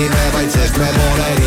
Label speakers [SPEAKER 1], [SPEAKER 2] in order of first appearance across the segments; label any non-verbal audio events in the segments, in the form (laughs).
[SPEAKER 1] trennime vaid sest me pole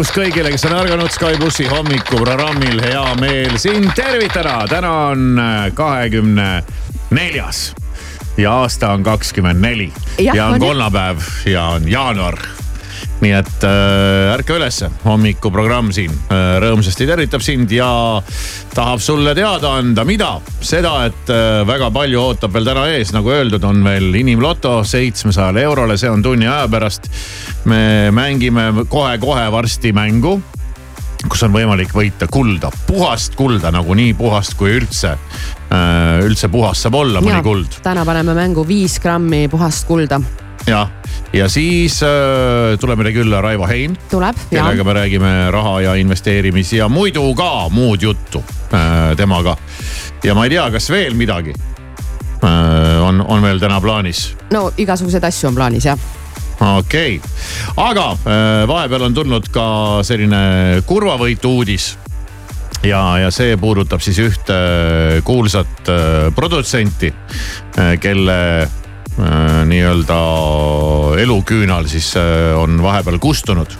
[SPEAKER 2] hommikust kõigile, kes on ärganud Sky plussi hommikuprogrammil, hea meel sind tervitada. täna on äh, kahekümne neljas ja aasta on kakskümmend neli. Ja on kolmapäev ja on jaanuar nii et äh, ärka ülesse, hommikuprogramm siin äh, rõõmsasti tervitab sind ja tahab sulle teada anda, mida? seda, et äh, väga palju ootab veel täna ees, nagu öeldud, on veel inimloto seitsmesajale eurole, see on tunni aja pärast. me mängime kohe-kohe varsti mängu kus on võimalik võita kulda, puhast kulda nagu nii puhast kui üldse, üldse puhas saab olla, mõni kuld
[SPEAKER 3] täna paneme mängu viis grammi puhast kulda.
[SPEAKER 2] jah, ja siis äh, tuleb meile külla Raivo Hein,
[SPEAKER 3] tuleb ja
[SPEAKER 2] kellega me räägime raha ja investeerimisi ja muidu ka muud juttu äh, temaga. ja ma ei tea, kas veel midagi äh, on, on veel täna plaanis
[SPEAKER 3] no igasuguseid asju on plaanis jah.
[SPEAKER 2] okei okay., aga äh, vahepeal on tulnud ka selline kurvavõitu uudis ja, ja see puudutab siis ühte kuulsat äh, produtsenti, kelle äh, nii-öelda eluküünal siis äh, on vahepeal kustunud.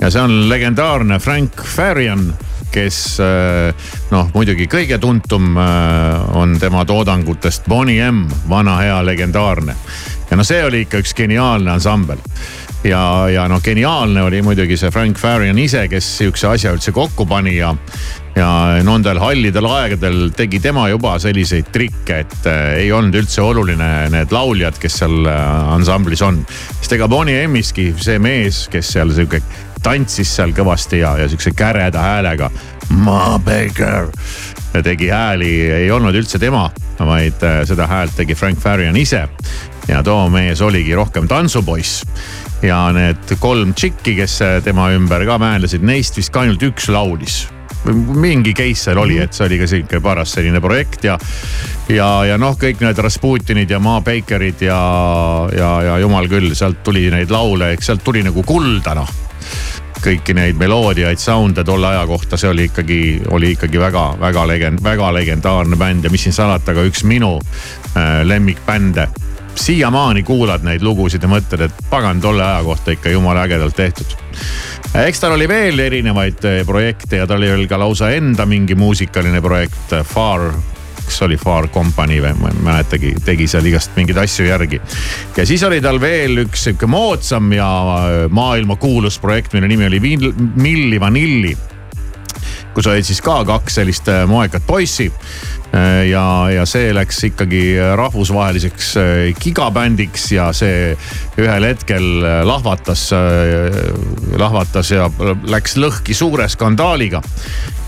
[SPEAKER 2] ja see on legendaarne Frank Farian kes äh, noh, muidugi kõige tuntum äh, on tema toodangutest Boney M, vana hea legendaarne. ja no see oli ikka üks geniaalne ansambel ja, ja noh, geniaalne oli muidugi see Frank Farian ise, kes sihukese asja üldse kokku pani ja, ja nendel hallidel aegadel tegi tema juba selliseid trikke, et äh, ei olnud üldse oluline need lauljad, kes seal äh, ansamblis on. sest ega Boney M-iski see mees, kes seal sihuke tantsis seal kõvasti ja, ja sihukese käreda häälega. Ma Baker tegi hääli, ei olnud üldse tema, vaid äh, seda häält tegi Frank Farian ise. ja too mees oligi rohkem tantsupoiss ja need kolm tšikki, kes tema ümber ka määnlesid, neist vist ka ainult üks laulis mingi case seal oli, et see oli ka sihuke paras selline projekt ja, ja, ja noh, kõik need Rasputinid ja Ma Bakerid ja, ja, ja jumal küll, sealt tuli neid laule, eks sealt tuli nagu kulda noh kõiki neid meloodiaid, sound'e tolle aja kohta, see oli ikkagi, oli ikkagi väga-väga legend, väga legendaarne bänd ja mis siin salata, ka üks minu äh, lemmikbände. Siiamaani kuulad neid lugusid ja mõtled, et pagan tolle aja kohta ikka jumala ägedalt tehtud. eks tal oli veel erinevaid äh, projekte ja tal oli veel ka lausa enda mingi muusikaline projekt, Far kas oli Far Company või ma ei mäletagi, tegi seal igast mingeid asju järgi. ja siis oli tal veel üks sihuke moodsam ja maailmakuulus projekt, mille nimi oli Milli Vanilli kus olid siis ka kaks sellist äh, moekat poissi. ja, ja see läks ikkagi rahvusvaheliseks äh, gigabändiks ja see ühel hetkel äh, lahvatas, lahvatas ja läks lõhki suure skandaaliga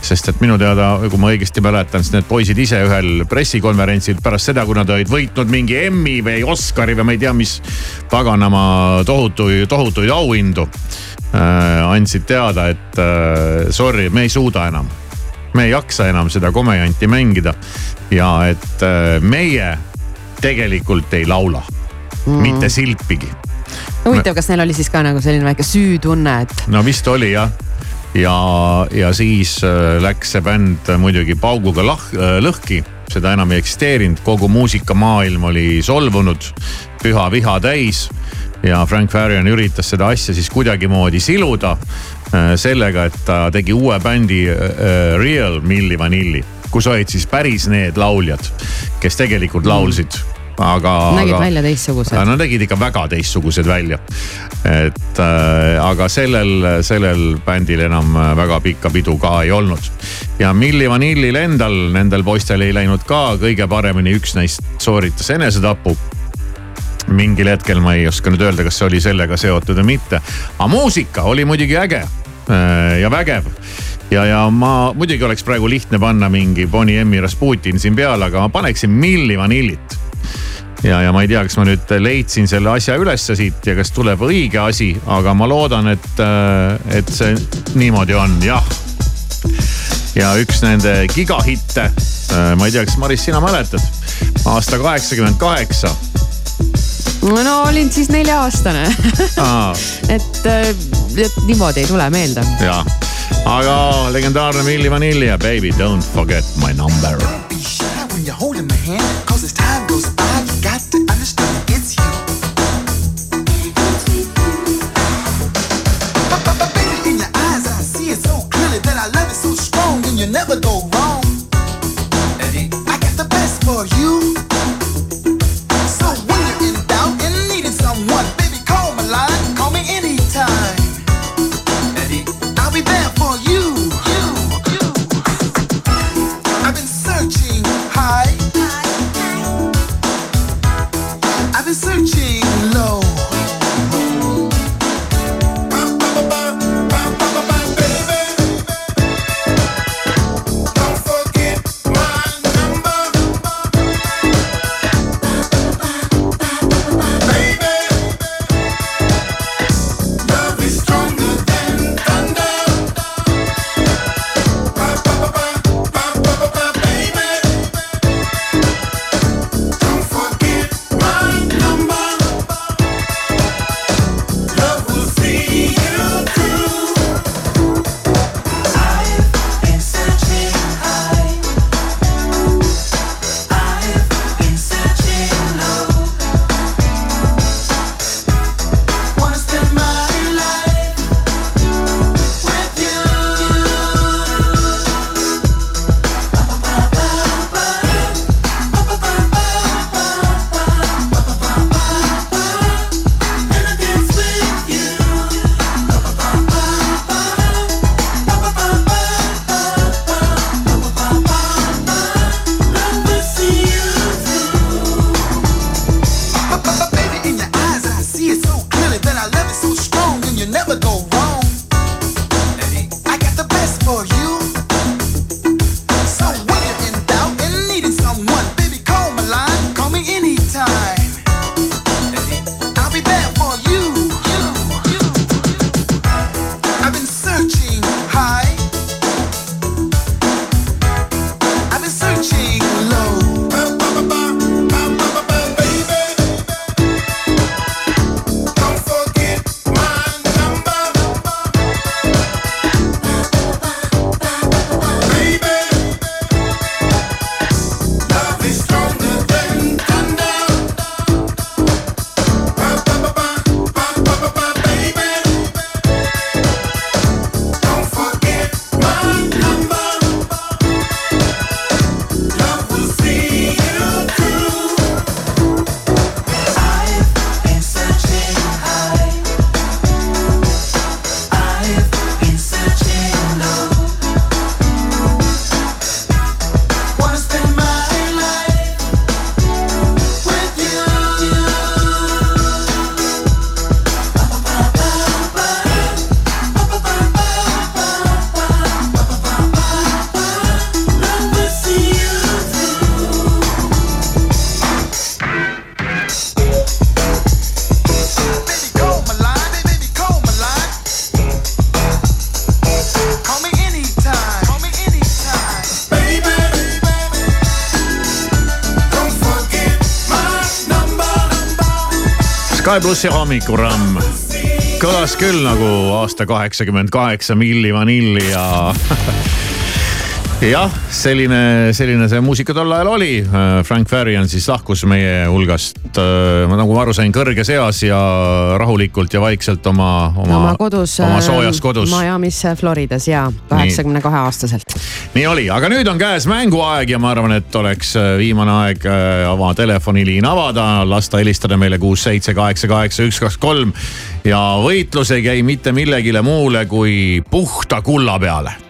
[SPEAKER 2] sest et minu teada, kui ma õigesti mäletan, siis need poisid ise ühel pressikonverentsil pärast seda, kui nad olid võitnud mingi Emmy või Oscari või ma ei tea, mis paganama tohutuid, tohutuid auhindu äh,. Andsid teada, et äh, sorry, me ei suuda enam. me ei jaksa enam seda komejanti mängida ja et äh, meie tegelikult ei laula mm., mitte silpigi
[SPEAKER 3] huvitav, kas neil oli siis ka nagu selline väike süütunne, et
[SPEAKER 2] no vist oli jah. ja, ja siis äh, läks see bänd muidugi pauguga lah-, lõhki seda enam ei eksisteerinud, kogu muusikamaailm oli solvunud, püha viha täis. Ja Frank Farian üritas seda asja siis kuidagimoodi siluda äh, sellega, et ta tegi uue bändi äh, Real Milli Vanilli, kus olid siis päris need lauljad, kes tegelikult laulsid aga.
[SPEAKER 3] nägid
[SPEAKER 2] aga,
[SPEAKER 3] välja teistsugused.
[SPEAKER 2] no nägid ikka väga teistsugused välja. et äh, aga sellel, sellel bändil enam äh, väga pikka pidu ka ei olnud. ja Milli Vanillil endal, nendel poistel ei läinud ka kõige paremini, üks neist sooritas enesetapu mingil hetkel ma ei oska nüüd öelda, kas see oli sellega seotud või mitte. aga muusika oli muidugi äge äh, ja vägev ja, ja ma muidugi oleks praegu lihtne panna mingi Bonnie M-i Rasputin siin peale, aga ma paneksin Milli Vanillit ja, ja ma ei tea, kas ma nüüd leidsin selle asja ülesse siit ja kas tuleb õige asi, aga ma loodan, et, äh, et see niimoodi on, jah. ja üks nende gigahitte, äh, ma ei tea, kas Maris, sina mäletad, aasta kaheksakümmend kaheksa.
[SPEAKER 3] No olin siis nelja-aastane (laughs) et, et niimoodi ei tule meelde.
[SPEAKER 2] jah, aga legendaarne Milli Vanilli ja Baby don't forget my number. Sky plussi hommikuramm kõlas küll nagu aasta kaheksakümmend kaheksa Milli Vanilli ja (laughs) jah, selline, selline see muusika tol ajal oli. Frank Farian siis lahkus meie hulgast, nagu ma aru sain, kõrges eas ja rahulikult ja vaikselt oma, oma,
[SPEAKER 3] oma kodus.
[SPEAKER 2] oma soojas kodus.
[SPEAKER 3] Miami's, Floridas ja kaheksakümne kahe aastaselt.
[SPEAKER 2] nii oli, aga nüüd on käes mänguaeg ja ma arvan, et oleks viimane aeg oma telefoniliin avada, lasta helistada meile kuus, seitse, kaheksa, kaheksa, üks, kaks, kolm. ja võitlus ei käi mitte millegile muule kui puhta kulla peale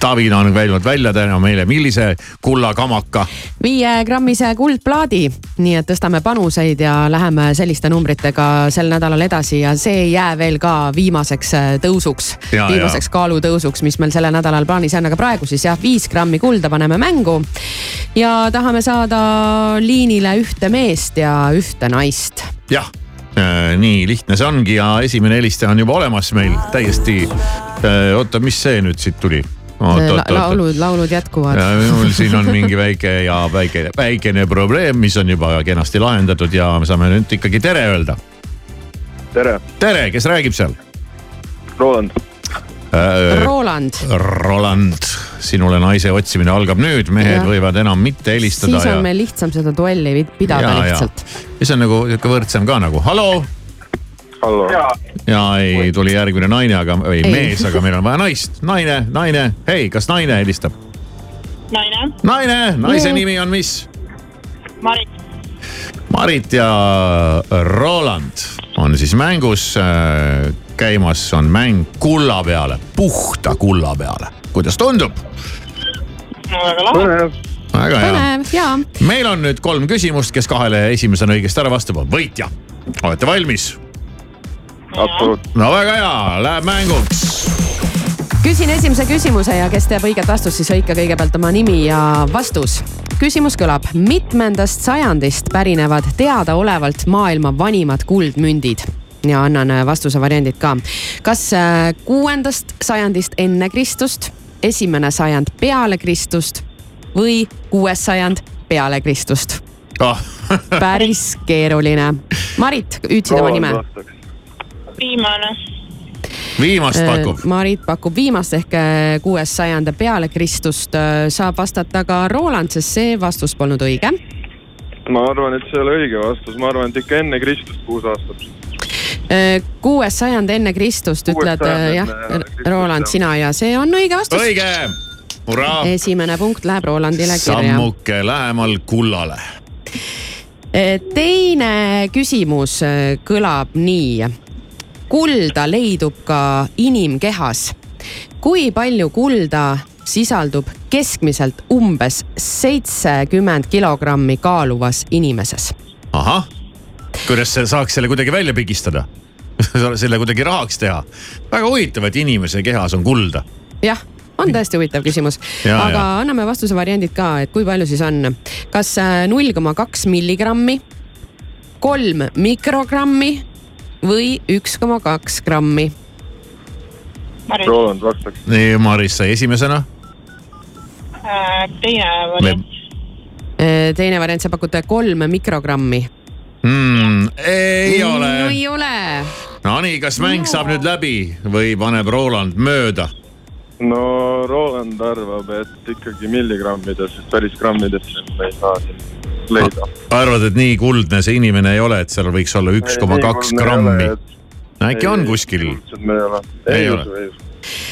[SPEAKER 2] Taavi on käinud välja täna meile, millise kullakamaka?
[SPEAKER 3] viiegrammise kuldplaadi, nii et tõstame panuseid ja läheme selliste numbritega sel nädalal edasi ja see ei jää veel ka viimaseks äh, tõusuks, viimaseks kaalutõusuks, mis meil sellel nädalal plaanis on, aga praegu siis jah, viis grammi kulda paneme mängu. ja tahame saada liinile ühte meest ja ühte naist.
[SPEAKER 2] jah äh, nii lihtne see ongi ja esimene helistaja on juba olemas meil täiesti. Äh, oota, mis see nüüd siit tuli?
[SPEAKER 3] La, laulud, laulud jätkuvad.
[SPEAKER 2] mul siin on (laughs) mingi väike ja väike, väikene probleem, mis on juba kenasti lahendatud ja me saame nüüd ikkagi tere öelda.
[SPEAKER 4] tere.
[SPEAKER 2] tere, kes räägib seal?
[SPEAKER 4] Roland
[SPEAKER 2] äh,.
[SPEAKER 3] Roland.
[SPEAKER 2] Roland, sinule naise otsimine algab nüüd, mehed ja. võivad enam mitte helistada.
[SPEAKER 3] siis on ja... meil lihtsam seda duelli pidada ja, lihtsalt.
[SPEAKER 2] siis on nagu sihuke võrdsem ka nagu, hallo. Ja ei, tuli järgmine naine, aga, ei mees, aga meil on vaja naist. naine, naine, hei, kas naine helistab?
[SPEAKER 5] naine.
[SPEAKER 2] naine, naise nimi on mis?
[SPEAKER 5] Marit.
[SPEAKER 2] Marit ja Roland on siis mängus. Äh, käimas on mäng kulla peale, puhta kulla peale. kuidas tundub?
[SPEAKER 5] no väga lahe
[SPEAKER 2] väga hea. meil on nüüd kolm küsimust, kes kahele esimesena õigesti ära vastab, on võitja. olete valmis?
[SPEAKER 4] Absoluutselt.
[SPEAKER 2] no väga hea, läheb mänguks.
[SPEAKER 3] küsin esimese küsimuse ja kes teab õiget vastust, siis hõika kõigepealt oma nimi ja vastus. küsimus kõlab, mitmendast sajandist pärinevad teadaolevalt maailma vanimad kuldmündid? ja annan äh, vastuse variandid ka. kas äh, kuuendast sajandist enne Kristust, esimene sajand peale Kristust või kuues sajand peale Kristust
[SPEAKER 2] oh.
[SPEAKER 3] päris keeruline. Marit, hüüdsid oma nime?
[SPEAKER 5] Viimane.
[SPEAKER 2] viimast
[SPEAKER 3] Äh,
[SPEAKER 2] pakub.
[SPEAKER 3] Marit pakub viimast ehk äh, kuues sajand peale Kristust. Äh, saab vastata ka Roland, sest see vastus polnud õige.
[SPEAKER 4] ma arvan, et see ei ole õige vastus, ma arvan, et ikka enne Kristust kuus aastat.
[SPEAKER 3] kuues sajand enne Kristust
[SPEAKER 4] Kuues
[SPEAKER 3] ütled jah Roland, sina ja see on õige vastus.
[SPEAKER 2] õige, hurraa.
[SPEAKER 3] esimene punkt läheb Rolandile kirja.
[SPEAKER 2] sammuke lähemal kullale.
[SPEAKER 3] teine küsimus kõlab nii. Kulda leidub ka inimkehas. kui palju kulda sisaldub keskmiselt umbes seitsekümmend kilogrammi kaaluvas inimeses?
[SPEAKER 2] ahah, kuidas sa saaks selle kuidagi välja pigistada? (laughs) selle kuidagi rahaks teha. väga huvitav, et inimese kehas on kulda.
[SPEAKER 3] jah on tõesti huvitav küsimus, aga
[SPEAKER 2] ja.
[SPEAKER 3] anname vastuse variandid ka, et kui palju siis on. kas äh, null koma kaks milligrammi, kolm mikrogrammi või üks koma kaks grammi?
[SPEAKER 4] Roland vastaks.
[SPEAKER 2] nii, Maris sai esimesena.
[SPEAKER 5] äh, teine variant.
[SPEAKER 3] Äh, teine variant, sa pakud kolm mikrogrammi.
[SPEAKER 2] Mm, ei
[SPEAKER 3] no
[SPEAKER 2] ole.
[SPEAKER 3] ei ole.
[SPEAKER 2] Nonii, kas mäng saab nüüd läbi või paneb Roland mööda?
[SPEAKER 4] no Roland arvab, et ikkagi milligrammides, sest päris grammidesse me ei saa siin leida.
[SPEAKER 2] arvad, et nii kuldne see inimene ei ole, et seal võiks olla üks koma kaks grammi? äkki on kuskil?
[SPEAKER 4] ei ole.
[SPEAKER 2] Ei
[SPEAKER 4] ei ei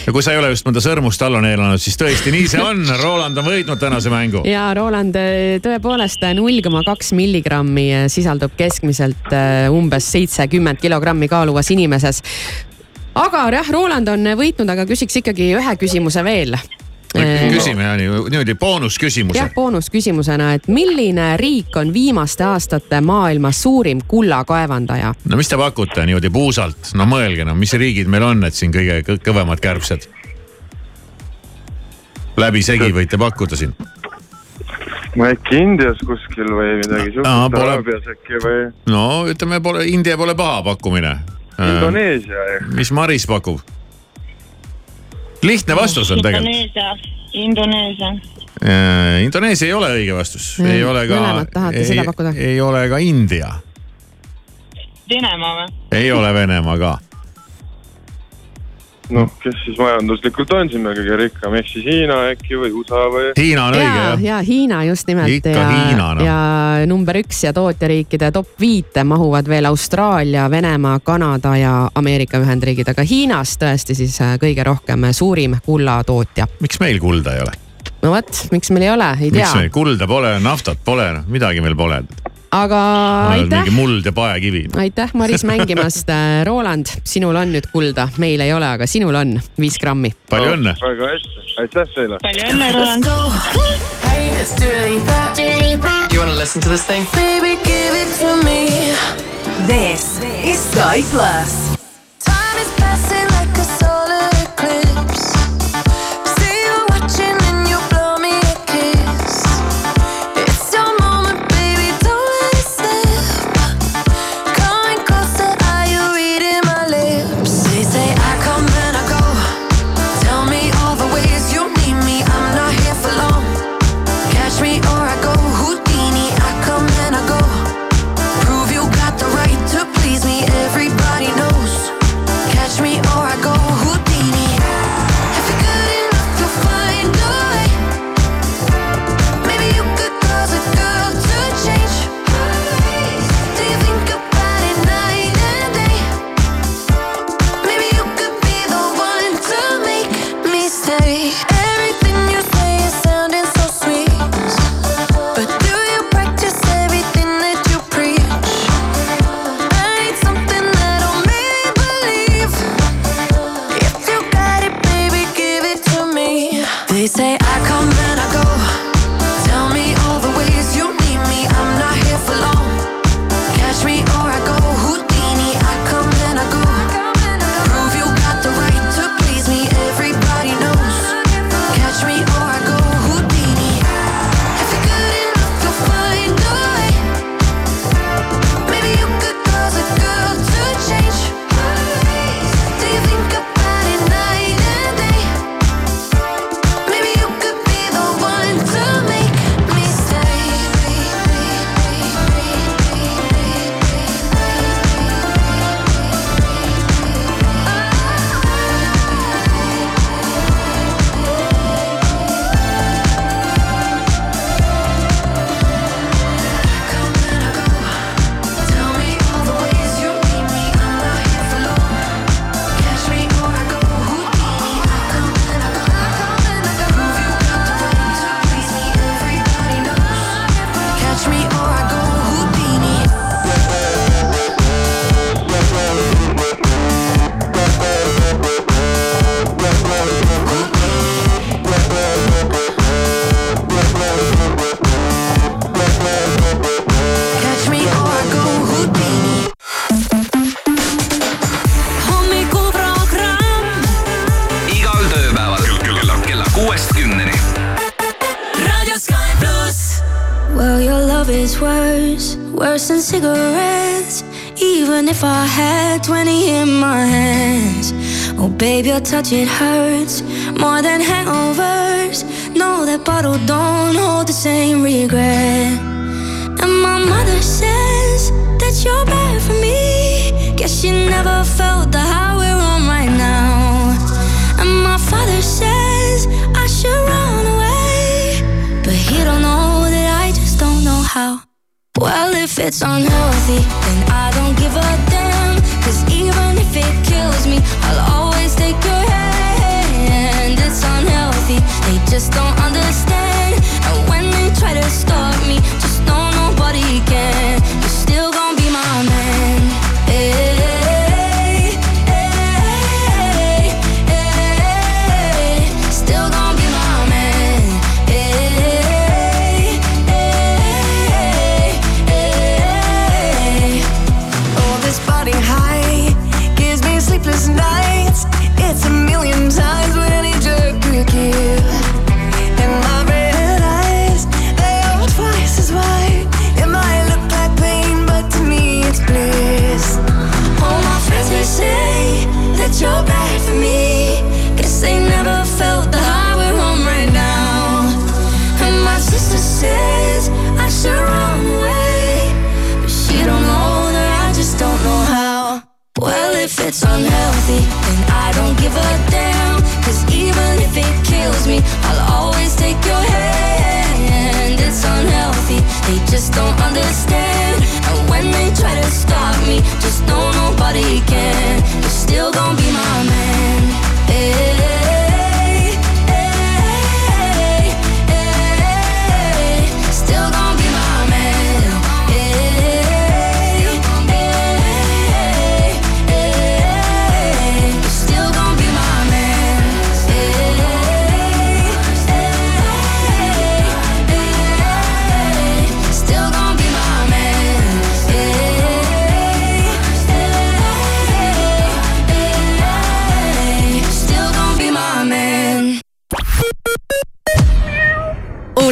[SPEAKER 2] ja kui sa ei ole just mõnda sõrmust alla neelanud, siis tõesti nii see on. Roland on võitnud tänase mängu.
[SPEAKER 3] ja Roland, tõepoolest null koma kaks milligrammi sisaldub keskmiselt umbes seitsekümmend kilogrammi kaaluvas inimeses. aga jah, Roland on võitnud, aga küsiks ikkagi ühe küsimuse veel.
[SPEAKER 2] Küsime ja nii, niimoodi boonusküsimuse
[SPEAKER 3] jah, boonusküsimusena, et milline riik on viimaste aastate maailma suurim kullakaevandaja?
[SPEAKER 2] no mis te pakute niimoodi puusalt, no mõelge no, mis riigid meil on, et siin kõige kõ- kõvemad kärbsed? läbisegi võite pakkuda siin.
[SPEAKER 4] no äkki Indias kuskil või midagi siukest,
[SPEAKER 2] pole-
[SPEAKER 4] Araabias äkki või
[SPEAKER 2] no ütleme, pole, India pole paha pakkumine.
[SPEAKER 4] Indoneesia
[SPEAKER 2] mis Maris pakub? Lihtne vastus on tegelikult.
[SPEAKER 5] Indoneesia, Indoneesia.
[SPEAKER 2] Indoneesia ei ole õige vastus, ei ole ka
[SPEAKER 3] mõlemad tahate seda pakkuda?
[SPEAKER 2] ei ole ka India,
[SPEAKER 5] Venemaa või?
[SPEAKER 2] ei ole Venemaa ka.
[SPEAKER 4] noh, kes siis majanduslikult on siin meil kõige rikkam, ehk siis Hiina äkki või USA või?
[SPEAKER 2] Hiina on õige
[SPEAKER 3] ja,
[SPEAKER 2] jah?
[SPEAKER 3] ja Hiina just nimelt
[SPEAKER 2] Ikka
[SPEAKER 3] ja
[SPEAKER 2] Hiina,, noh.
[SPEAKER 3] ja number üks ja tootjariikide top viite mahuvad veel Austraalia, Venemaa, Kanada ja Ameerika Ühendriigid, aga Hiinas tõesti siis äh, kõige rohkem suurim kullatootja.
[SPEAKER 2] miks meil kulda ei ole?
[SPEAKER 3] no vot, miks meil ei ole, ei
[SPEAKER 2] miks
[SPEAKER 3] tea
[SPEAKER 2] meil, kulda pole, naftat pole, midagi meil pole.
[SPEAKER 3] Aga aitäh
[SPEAKER 2] mingi, muld ja paekivi.
[SPEAKER 3] aitäh Maris mängimast. (laughs) Roland, sinul on nüüd kulda, meil ei ole, aga sinul on viis grammi.
[SPEAKER 2] palju õnne.
[SPEAKER 4] väga hästi, aitäh teile.
[SPEAKER 5] palju õnne, Roland.
[SPEAKER 6] You want to listen to this thing? Baby, give it to me.
[SPEAKER 7] This is Sky Plus.
[SPEAKER 6] Time is passing like a solar eclipse.
[SPEAKER 8] Touch, it hurts more than hangovers. No, that bottle don't hold the same regret. And my mother says that you're bad for me. Guess she never felt the high we're on right now. And my father says I should run away. But he don't know that I just don't know how. Well, if it's unhealthy, then I don't give a damn. Cause even if it kills me, I'll always take your they just don't understand. And when they try to stop me, just know nobody can.
[SPEAKER 6] It's
[SPEAKER 8] unhealthy. And I don't give a damn. Cause even if it kills me, I'll always take your hand. It's unhealthy, they just don't understand. And when they try to stop me, just know nobody can. You're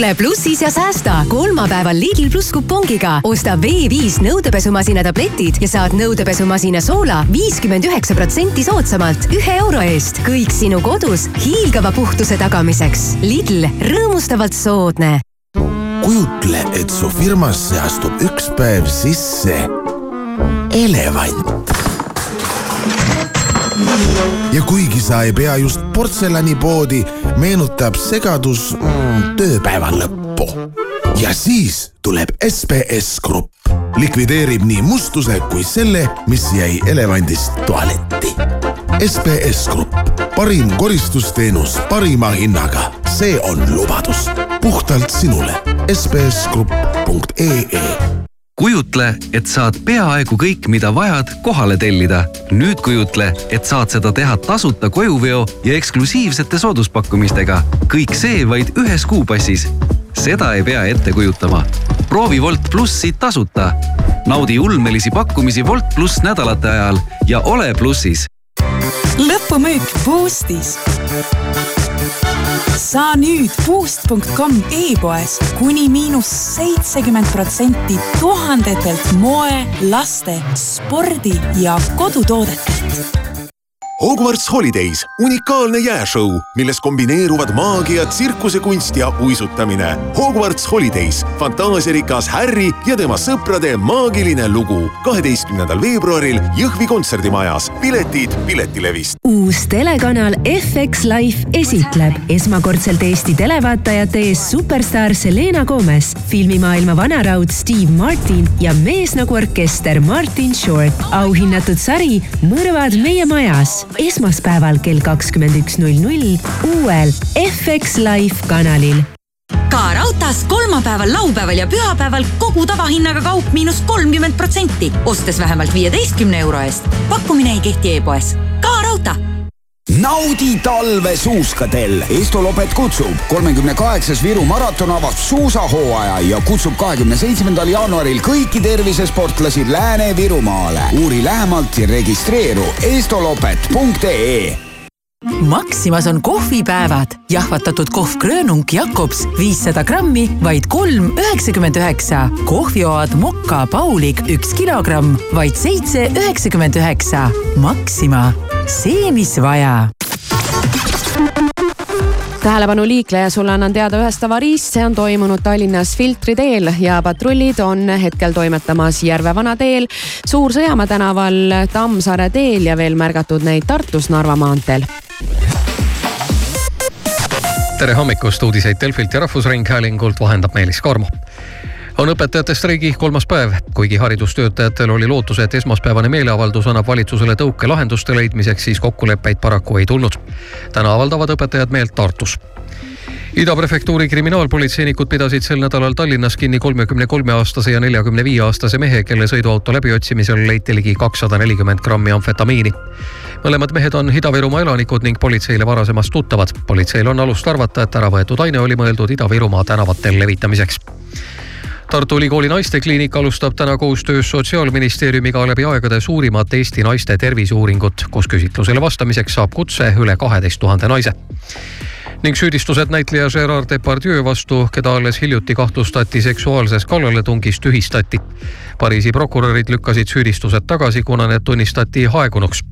[SPEAKER 9] ole plussis ja säästa kolmapäeval Lidl pluss kupongiga. osta V5 nõudepesumasina tabletid ja saad nõudepesumasina Soola viiskümmend üheksa protsenti soodsamalt ühe euro eest. kõik sinu kodus hiilgava puhtuse tagamiseks. Lidl, rõõmustavalt soodne.
[SPEAKER 10] kujutle, et su firmasse astub üks päev sisse elevant. Ja kuigi sa ei pea just portselanipoodi, meenutab segadus mm, tööpäeva lõppu. ja siis tuleb SBS Grupp, likvideerib nii mustuse kui selle, mis jäi elevandist tualetti. SBS Grupp, parim koristusteenus parima hinnaga, see on lubadus puhtalt sinule. sbsgrupp.ee
[SPEAKER 11] kujutle, et saad peaaegu kõik, mida vajad, kohale tellida. nüüd kujutle, et saad seda teha tasuta kojuveo ja eksklusiivsete sooduspakkumistega. kõik see vaid ühes kuupassis. seda ei pea ette kujutama. proovi Wolt plussi tasuta. naudi ulmelisi pakkumisi Wolt pluss nädalate ajal ja ole plussis.
[SPEAKER 12] lõpumüük Boostis. Saa nüüd boost.com e-poes kuni miinus seitsekümmend protsenti tuhandetelt moe, laste, spordi ja kodutoodetelt.
[SPEAKER 13] Hogwarts Holidays, unikaalne jääšõu, milles kombineeruvad maagia, tsirkusekunst ja uisutamine. Hogwarts Holidays, fantaasiarikas Harry ja tema sõprade maagiline lugu. kaheteistkümnendal veebruaril Jõhvi kontserdimajas. piletid Piletilevist.
[SPEAKER 9] uus telekanal FX Life esitleb esmakordselt Eesti televaatajate ees superstaar Selena Gomez, filmimaailma vanaraud Steve Martin ja mees nagu orkester Martin Short. auhinnatud sari Mõrvad meie majas esmaspäeval kell kakskümmend üks null null uuel FX Live kanalil
[SPEAKER 14] ka raudtees kolmapäeval, laupäeval ja pühapäeval kogu tavahinnaga kaup miinus kolmkümmend protsenti, ostes vähemalt viieteistkümne euro eest. pakkumine ei kehti e-poes. ka raudtee
[SPEAKER 15] naudi talve suuskadel. Estolopet kutsub. kolmekümne kaheksas Viru maraton avab suusahooaja ja kutsub kahekümne seitsmendal jaanuaril kõiki tervisesportlasi Lääne-Virumaale. uuri lähemalt ja registreeru estolopet.ee
[SPEAKER 16] Maximas on kohvipäevad. jahvatatud kohv Grönung Jakobs viissada grammi, vaid kolm üheksakümmend üheksa. kohvioad Mokka Paulik üks kilogramm, vaid seitse üheksakümmend üheksa. Maxima, see, mis vaja.
[SPEAKER 3] Tähelepanu liikleja, sulle annan teada ühest avariist, see on toimunud Tallinnas Filtri teel ja patrullid on hetkel toimetamas Järve vanateel, Suur-Sõjamäe tänaval, Tammsaare teel ja veel märgatud neid Tartus Narva maanteel.
[SPEAKER 17] Tere hommikust, uudiseid Delfilt ja Rahvusringhäälingult vahendab Meelis Karmo on õpetajate streigi kolmas päev, kuigi haridustöötajatel oli lootus, et esmaspäevane meeleavaldus annab valitsusele tõuke lahenduste leidmiseks, siis kokkuleppeid paraku ei tulnud. täna avaldavad õpetajad meelt Tartus Ida prefektuuri kriminaalpolitseinikud pidasid sel nädalal Tallinnas kinni kolmekümne kolme aastase ja neljakümne viie aastase mehe, kelle sõiduauto läbiotsimisel leiti ligi kakssada nelikümmend grammi amfetamiini. mõlemad mehed on Ida-Virumaa elanikud ning politseile varasemast tuttavad. politseil on alust arvata, et ära võetud aine oli mõeldud Ida-Virumaa tänavatel levitamiseks Tartu Ülikooli naistekliinik alustab täna koostöös Sotsiaalministeeriumiga läbi aegade suurimat Eesti naiste terviseuuringut, kus küsitlusele vastamiseks saab kutse üle kaheteist tuhande naise ning süüdistused näitleja Gerard Depardieu vastu, keda alles hiljuti kahtlustati seksuaalses kallaletungis, tühistati. Pariisi prokurörid lükkasid süüdistused tagasi, kuna need tunnistati aegunuks.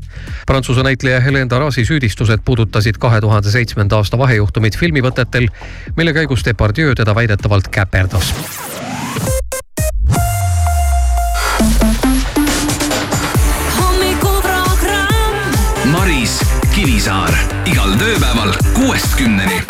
[SPEAKER 17] Prantsuse näitleja Helen Darasi süüdistused puudutasid kahe tuhande seitsmenda aasta vahejuhtumit filmivõtetel, mille käigus Depardieu teda väidetavalt käperdas
[SPEAKER 11] kuuest kümneni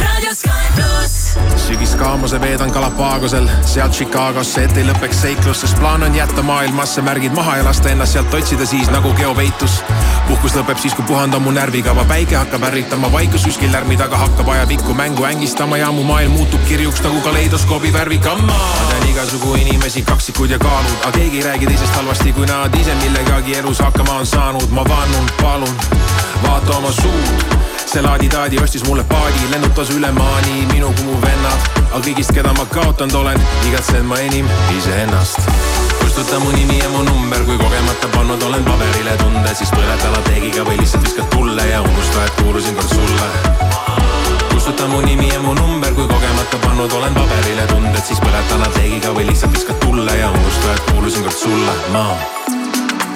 [SPEAKER 7] raadio Sky pluss.
[SPEAKER 18] sügiskaamuse veedan Galapagosel, sealt Chicagosse, et ei lõpeks seiklus, sest plaan on jätta maailmasse märgid maha ja lasta ennast sealt otsida siis nagu geopeitus. puhkus lõpeb siis, kui puhandan mu närvikava, päike hakkab ärritama, vaikus kuskil lärmi taga hakkab ajapikku mängu ängistama ja mu maailm muutub kirjuks nagu kaleidoskoobi värvikamma. Igasugu inimesi, kaksikud ja kaalud, aga keegi ei räägi teisest halvasti, kui nad ise millegagi elus hakkama on saanud. ma vannun, palun, vaata oma suud see laadi-taadi ostis mulle paadi, lennutas üle maani minu kui mu vennad. aga kõigist, keda ma kaotanud olen, igatsen ma enim iseennast. kustuta mu nimi ja mu number, kui kogemata pannud olen paberile tunde, siis põleta lateegiga või lihtsalt viskad tulle ja unusta, et kuulusin kord sulle. Kustuta mu nimi ja mu number, kui kogemata pannud olen paberile tunded, siis põleta lateegiga või lihtsalt viskad tulle ja unusta, et kuulusin kord sulle, ma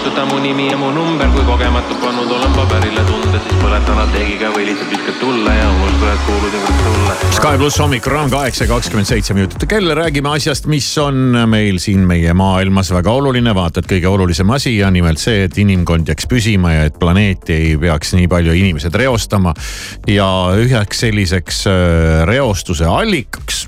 [SPEAKER 18] Kustuta mu nimi ja mu number, kui kogemata pannud olen paberile tunded, siis põleta lateegiga või lihtsalt viskad tulle ja unusta, et kuulusin kord sulle.
[SPEAKER 2] Sky pluss hommikuraam kaheksa ja kakskümmend seitse minutit kell, räägime asjast, mis on meil siin meie maailmas väga oluline, vaata et kõige olulisem asi on nimelt see, et inimkond jääks püsima ja et planeeti ei peaks nii palju inimesed reostama. ja üheks selliseks äh, reostuse allikaks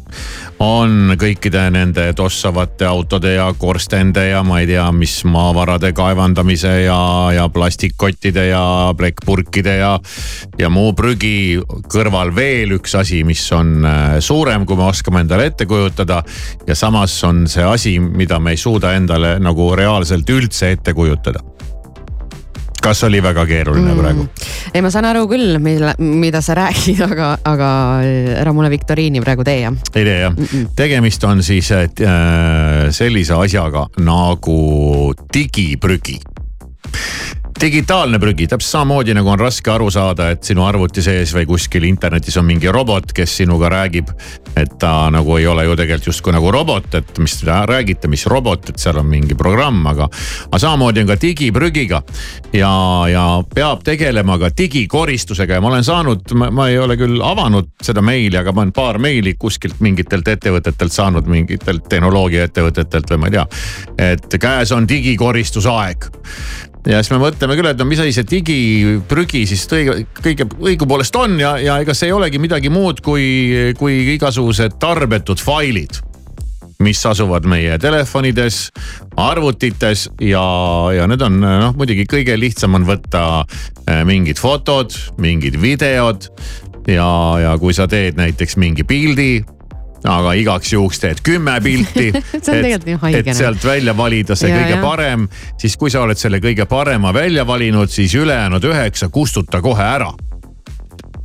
[SPEAKER 2] on kõikide nende tossavate autode ja korstende ja ma ei tea, mis maavarade kaevandamise ja, ja plastikkottide ja plekkpurkide ja, ja muu prügi kõrval veel üks asi, mis on äh, suurem, kui me oskame endale ette kujutada. ja samas on see asi, mida me ei suuda endale nagu reaalselt üldse ette kujutada. Kas oli väga keeruline mm. praegu?
[SPEAKER 3] ei, ma saan aru küll, mille, mida sa räägid, (laughs) aga, aga ära mulle viktoriini praegu tee jah.
[SPEAKER 2] ei tee jah, tegemist on siis et, äh, sellise asjaga nagu digiprügi digitaalne prügi, täpselt samamoodi nagu on raske aru saada, et sinu arvuti sees või kuskil internetis on mingi robot, kes sinuga räägib. et ta nagu ei ole ju tegelikult justkui nagu robot, et mis te räägite, mis robot, et seal on mingi programm, aga. aga samamoodi on ka digiprügiga ja, ja peab tegelema ka digikoristusega ja ma olen saanud, ma ei ole küll avanud seda meili, aga ma olen paar meili kuskilt mingitelt ettevõtetelt saanud, mingitelt tehnoloogiaettevõtetelt või ma ei tea. et käes on digikoristusaeg ja siis me mõtleme küll, et no mis asi see digiprügi siis õige, kõige õigupoolest on ja, ja ega see ei olegi midagi muud kui, kui igasugused tarbetud failid mis asuvad meie telefonides, arvutites ja, ja need on noh, muidugi kõige lihtsam on võtta eh, mingid fotod, mingid videod. ja, ja kui sa teed näiteks mingi pildi, aga igaks juhuks teed kümme pilti (laughs)
[SPEAKER 3] haige,
[SPEAKER 2] et
[SPEAKER 3] noh.
[SPEAKER 2] sealt välja valida see
[SPEAKER 3] Ja,
[SPEAKER 2] kõige
[SPEAKER 3] ja.
[SPEAKER 2] parem, siis kui sa oled selle kõige parema välja valinud, siis ülejäänud üheksa kustuta kohe ära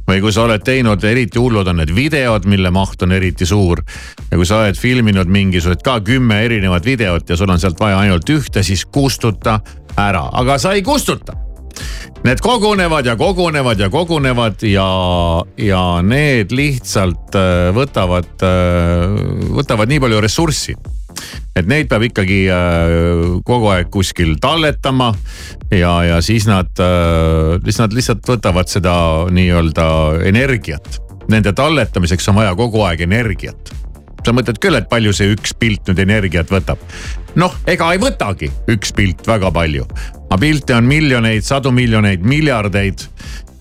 [SPEAKER 2] või kui sa oled teinud, eriti hullud on need videod, mille maht on eriti suur. ja kui sa oled filminud mingisugused ka kümme erinevat videot ja sul on sealt vaja ainult ühte, siis kustuta ära, aga sa ei kustuta. Need kogunevad ja kogunevad ja kogunevad ja, ja need lihtsalt äh, võtavad, võtavad nii palju ressurssi et neid peab ikkagi äh, kogu aeg kuskil talletama ja, ja siis nad, siis nad lihtsalt võtavad seda nii-öelda energiat. Nende talletamiseks on vaja kogu aeg energiat sa mõtled küll, et palju see üks pilt nüüd energiat võtab. noh, ega ei võtagi üks pilt väga palju, aga pilte on miljoneid, sadu miljoneid, miljardeid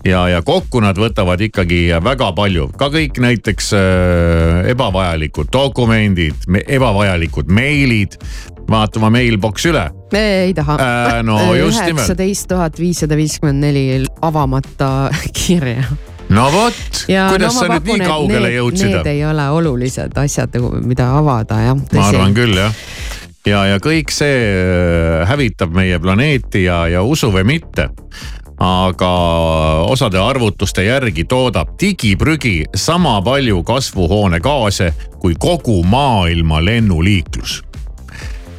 [SPEAKER 2] ja, ja kokku nad võtavad ikkagi väga palju, ka kõik näiteks äh, ebavajalikud dokumendid, ebavajalikud meilid. vaata oma mailbox üle
[SPEAKER 3] me ei taha
[SPEAKER 2] Äh, no just nimelt.
[SPEAKER 3] üheksateist tuhat viissada viiskümmend neli avamata (laughs) kirja.
[SPEAKER 2] No vot, kuidas sa nüüd nii kaugele jõudsid?
[SPEAKER 3] Need ei ole olulised asjad, mida avada jah.
[SPEAKER 2] ma arvan küll jah ja, ja kõik see äh, hävitab meie planeeti ja, ja usu või mitte. aga osade arvutuste järgi toodab digiprügi sama palju kasvuhoonegaase kui kogu maailma lennuliiklus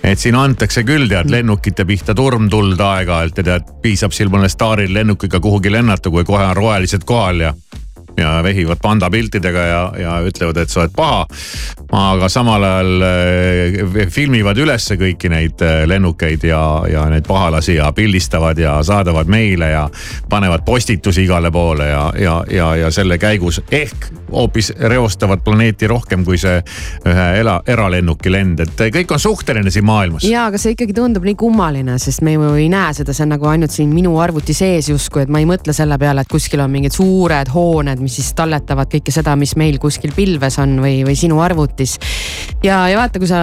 [SPEAKER 2] et siin antakse küll tead lennukite pihta turmtuld aeg-ajalt ja tead piisab sil mõnel staaril lennukiga kuhugi lennata, kui kohe on rohelised kohal ja ja vehivad pandapiltidega ja, ja ütlevad, et sa oled paha. aga samal ajal äh, filmivad ülesse kõiki neid äh, lennukeid ja, ja neid pahalasi ja pildistavad ja saadavad meile ja panevad postitusi igale poole ja, ja, ja, ja selle käigus ehk hoopis reostavad planeeti rohkem kui see ühe ela-, eralennuki lend, et kõik on suhteline siin maailmas.
[SPEAKER 3] ja, aga see ikkagi tundub nii kummaline, sest me ju ei näe seda, see on nagu ainult siin minu arvuti sees justkui, et ma ei mõtle selle peale, et kuskil on mingid suured hooned, siis talletavad kõike seda, mis meil kuskil pilves on või, või sinu arvutis. ja, ja vaata, kui sa,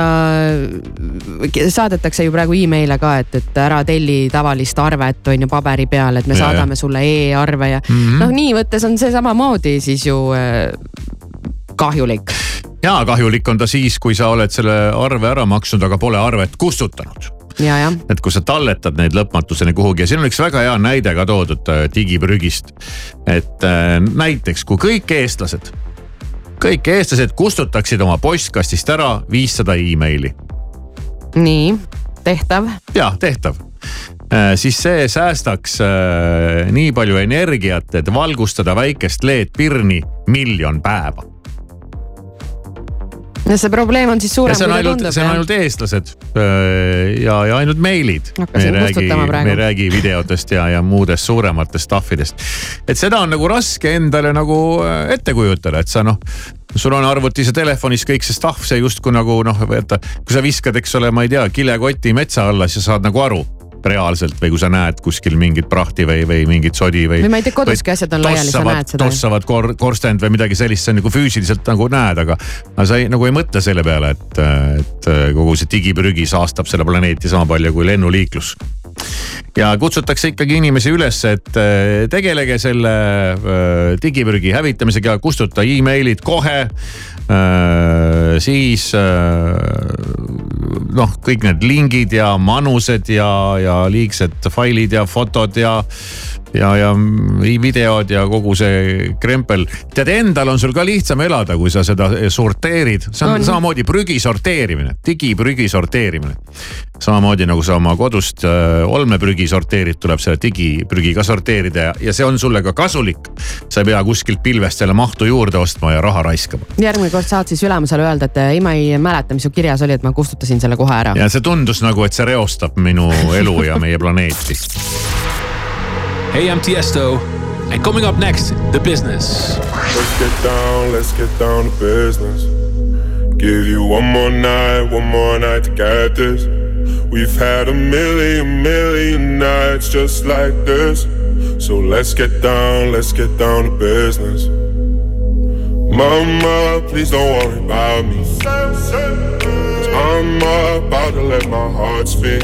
[SPEAKER 3] saadetakse ju praegu email'e ka, et, et ära telli tavalist arvet on ju paberi peal, et me
[SPEAKER 2] Ja, ja.
[SPEAKER 3] saadame sulle e-arve ja mm. -hmm. noh, nii võttes on see samamoodi siis ju äh, kahjulik.
[SPEAKER 2] ja kahjulik on ta siis, kui sa oled selle arve ära maksnud, aga pole arvet kustutanud
[SPEAKER 3] ja.
[SPEAKER 2] Et kui sa talletad neid lõpmatuseni kuhugi ja siin on üks väga hea näide ka toodud äh, digiprügist. et äh, näiteks kui kõik eestlased, kõik eestlased kustutaksid oma postkastist ära viissada emaili,
[SPEAKER 3] nii, tehtav.
[SPEAKER 2] jah, tehtav. siis see säästaks äh, nii palju energiat, et valgustada väikest LED-pirni miljon päeva.
[SPEAKER 3] Ja see probleem on siis suurem,
[SPEAKER 2] see
[SPEAKER 3] kui
[SPEAKER 2] on
[SPEAKER 3] ta
[SPEAKER 2] ainult,
[SPEAKER 3] tundub
[SPEAKER 2] see on ainult eestlased öö, ja, ja ainult meilid. me ei räägi, me ei räägi videotest ja, ja muudest suurematest stuff idest. et seda on nagu raske endale nagu äh, ette kujutada, et sa noh, sul on arvutis ja telefonis kõik see stuff, see justkui nagu noh, vaata, kui sa viskad, eks ole, ma ei tea, kilekoti metsa alla, siis sa saad nagu aru reaalselt või kui sa näed kuskil mingit prahti või, või mingit sodi või.
[SPEAKER 3] Või ma ei tea, koduski asjad on laiali, sa näed seda.
[SPEAKER 2] tossavad kor, korstend või midagi sellist, sa nagu füüsiliselt nagu näed, aga, aga sa ei, nagu ei mõtle selle peale, et, et kogu see digiprügi saastab selle planeeti sama palju kui lennuliiklus ja kutsutakse ikkagi inimesi üles, et eh, tegelege selle eh, digiprügi hävitamisega, kustuta emailid kohe. siis noh, kõik need lingid ja manused ja, ja liigsed failid ja fotod ja ja, ja videod ja kogu see krempel. tead, endal on sul ka lihtsam elada, kui sa seda sorteerid, see on,
[SPEAKER 3] On.
[SPEAKER 2] samamoodi prügi sorteerimine, digiprügi sorteerimine. samamoodi nagu sa oma kodust äh, olmeprügi sorteerid, tuleb selle digiprügi ka sorteerida ja, ja see on sulle ka kasulik. sa ei pea kuskilt pilvest selle mahtu juurde ostma ja raha raiskama.
[SPEAKER 3] järgmine kord saad siis ülemusele öelda, et ei, ma ei mäleta, mis su kirjas oli, et ma kustutasin selle kohe ära.
[SPEAKER 2] ja see tundus nagu, et see reostab minu elu ja meie planeeti.
[SPEAKER 19] Hey, I'm Tiesto, and coming up next, The Business.
[SPEAKER 20] Let's get down, let's get down to business. Give you one more night, one more night to get this. We've had a million, million nights just like this. So let's get down, let's get down to business. Mama, please don't worry about me. Cause I'm about to let my heart speak.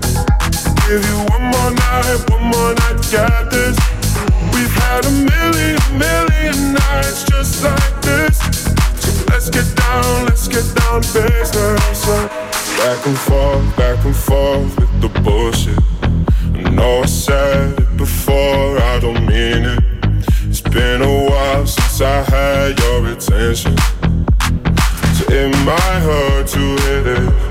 [SPEAKER 20] Give you one more night, one more night get this. We've had a million, million nights just like this. So let's get down, let's get down to business. Back and forth, back and forth with the bullshit. I know I said it before, I don't mean it. It's been a while since I had your attention. So it might hurt to hit this.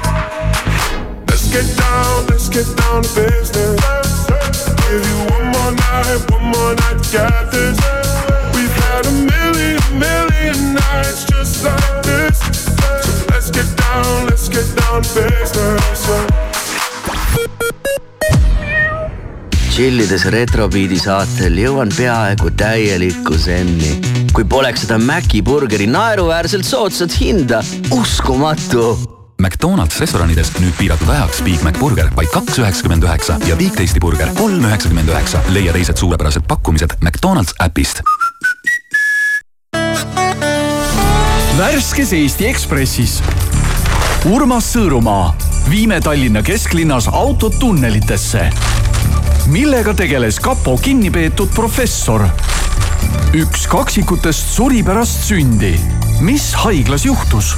[SPEAKER 20] Get down, let's get down to business. Give you one more night, one more night get this. We've had a million, million nights just like this. So let's get down, let's get down to business.
[SPEAKER 21] tšillides Retrobeati saatel jõuan peaaegu täielikku zenni. kui poleks seda Maci burgeri naeruväärselt soodsat hinda, uskumatu.
[SPEAKER 22] McDonalds restoranides nüüd piiratud ajaks Big Mac burger vaid kaks üheksakümmend üheksa ja Big Tasty burger kolm üheksakümmend üheksa. leia teised suurepärased pakkumised McDonalds äpist.
[SPEAKER 23] värskes Eesti Ekspressis. Urmas Sõõrumaa, viime Tallinna kesklinnas autod tunnelitesse. millega tegeles kapo kinnipeetud professor? üks kaksikutest suri pärast sündi. mis haiglas juhtus?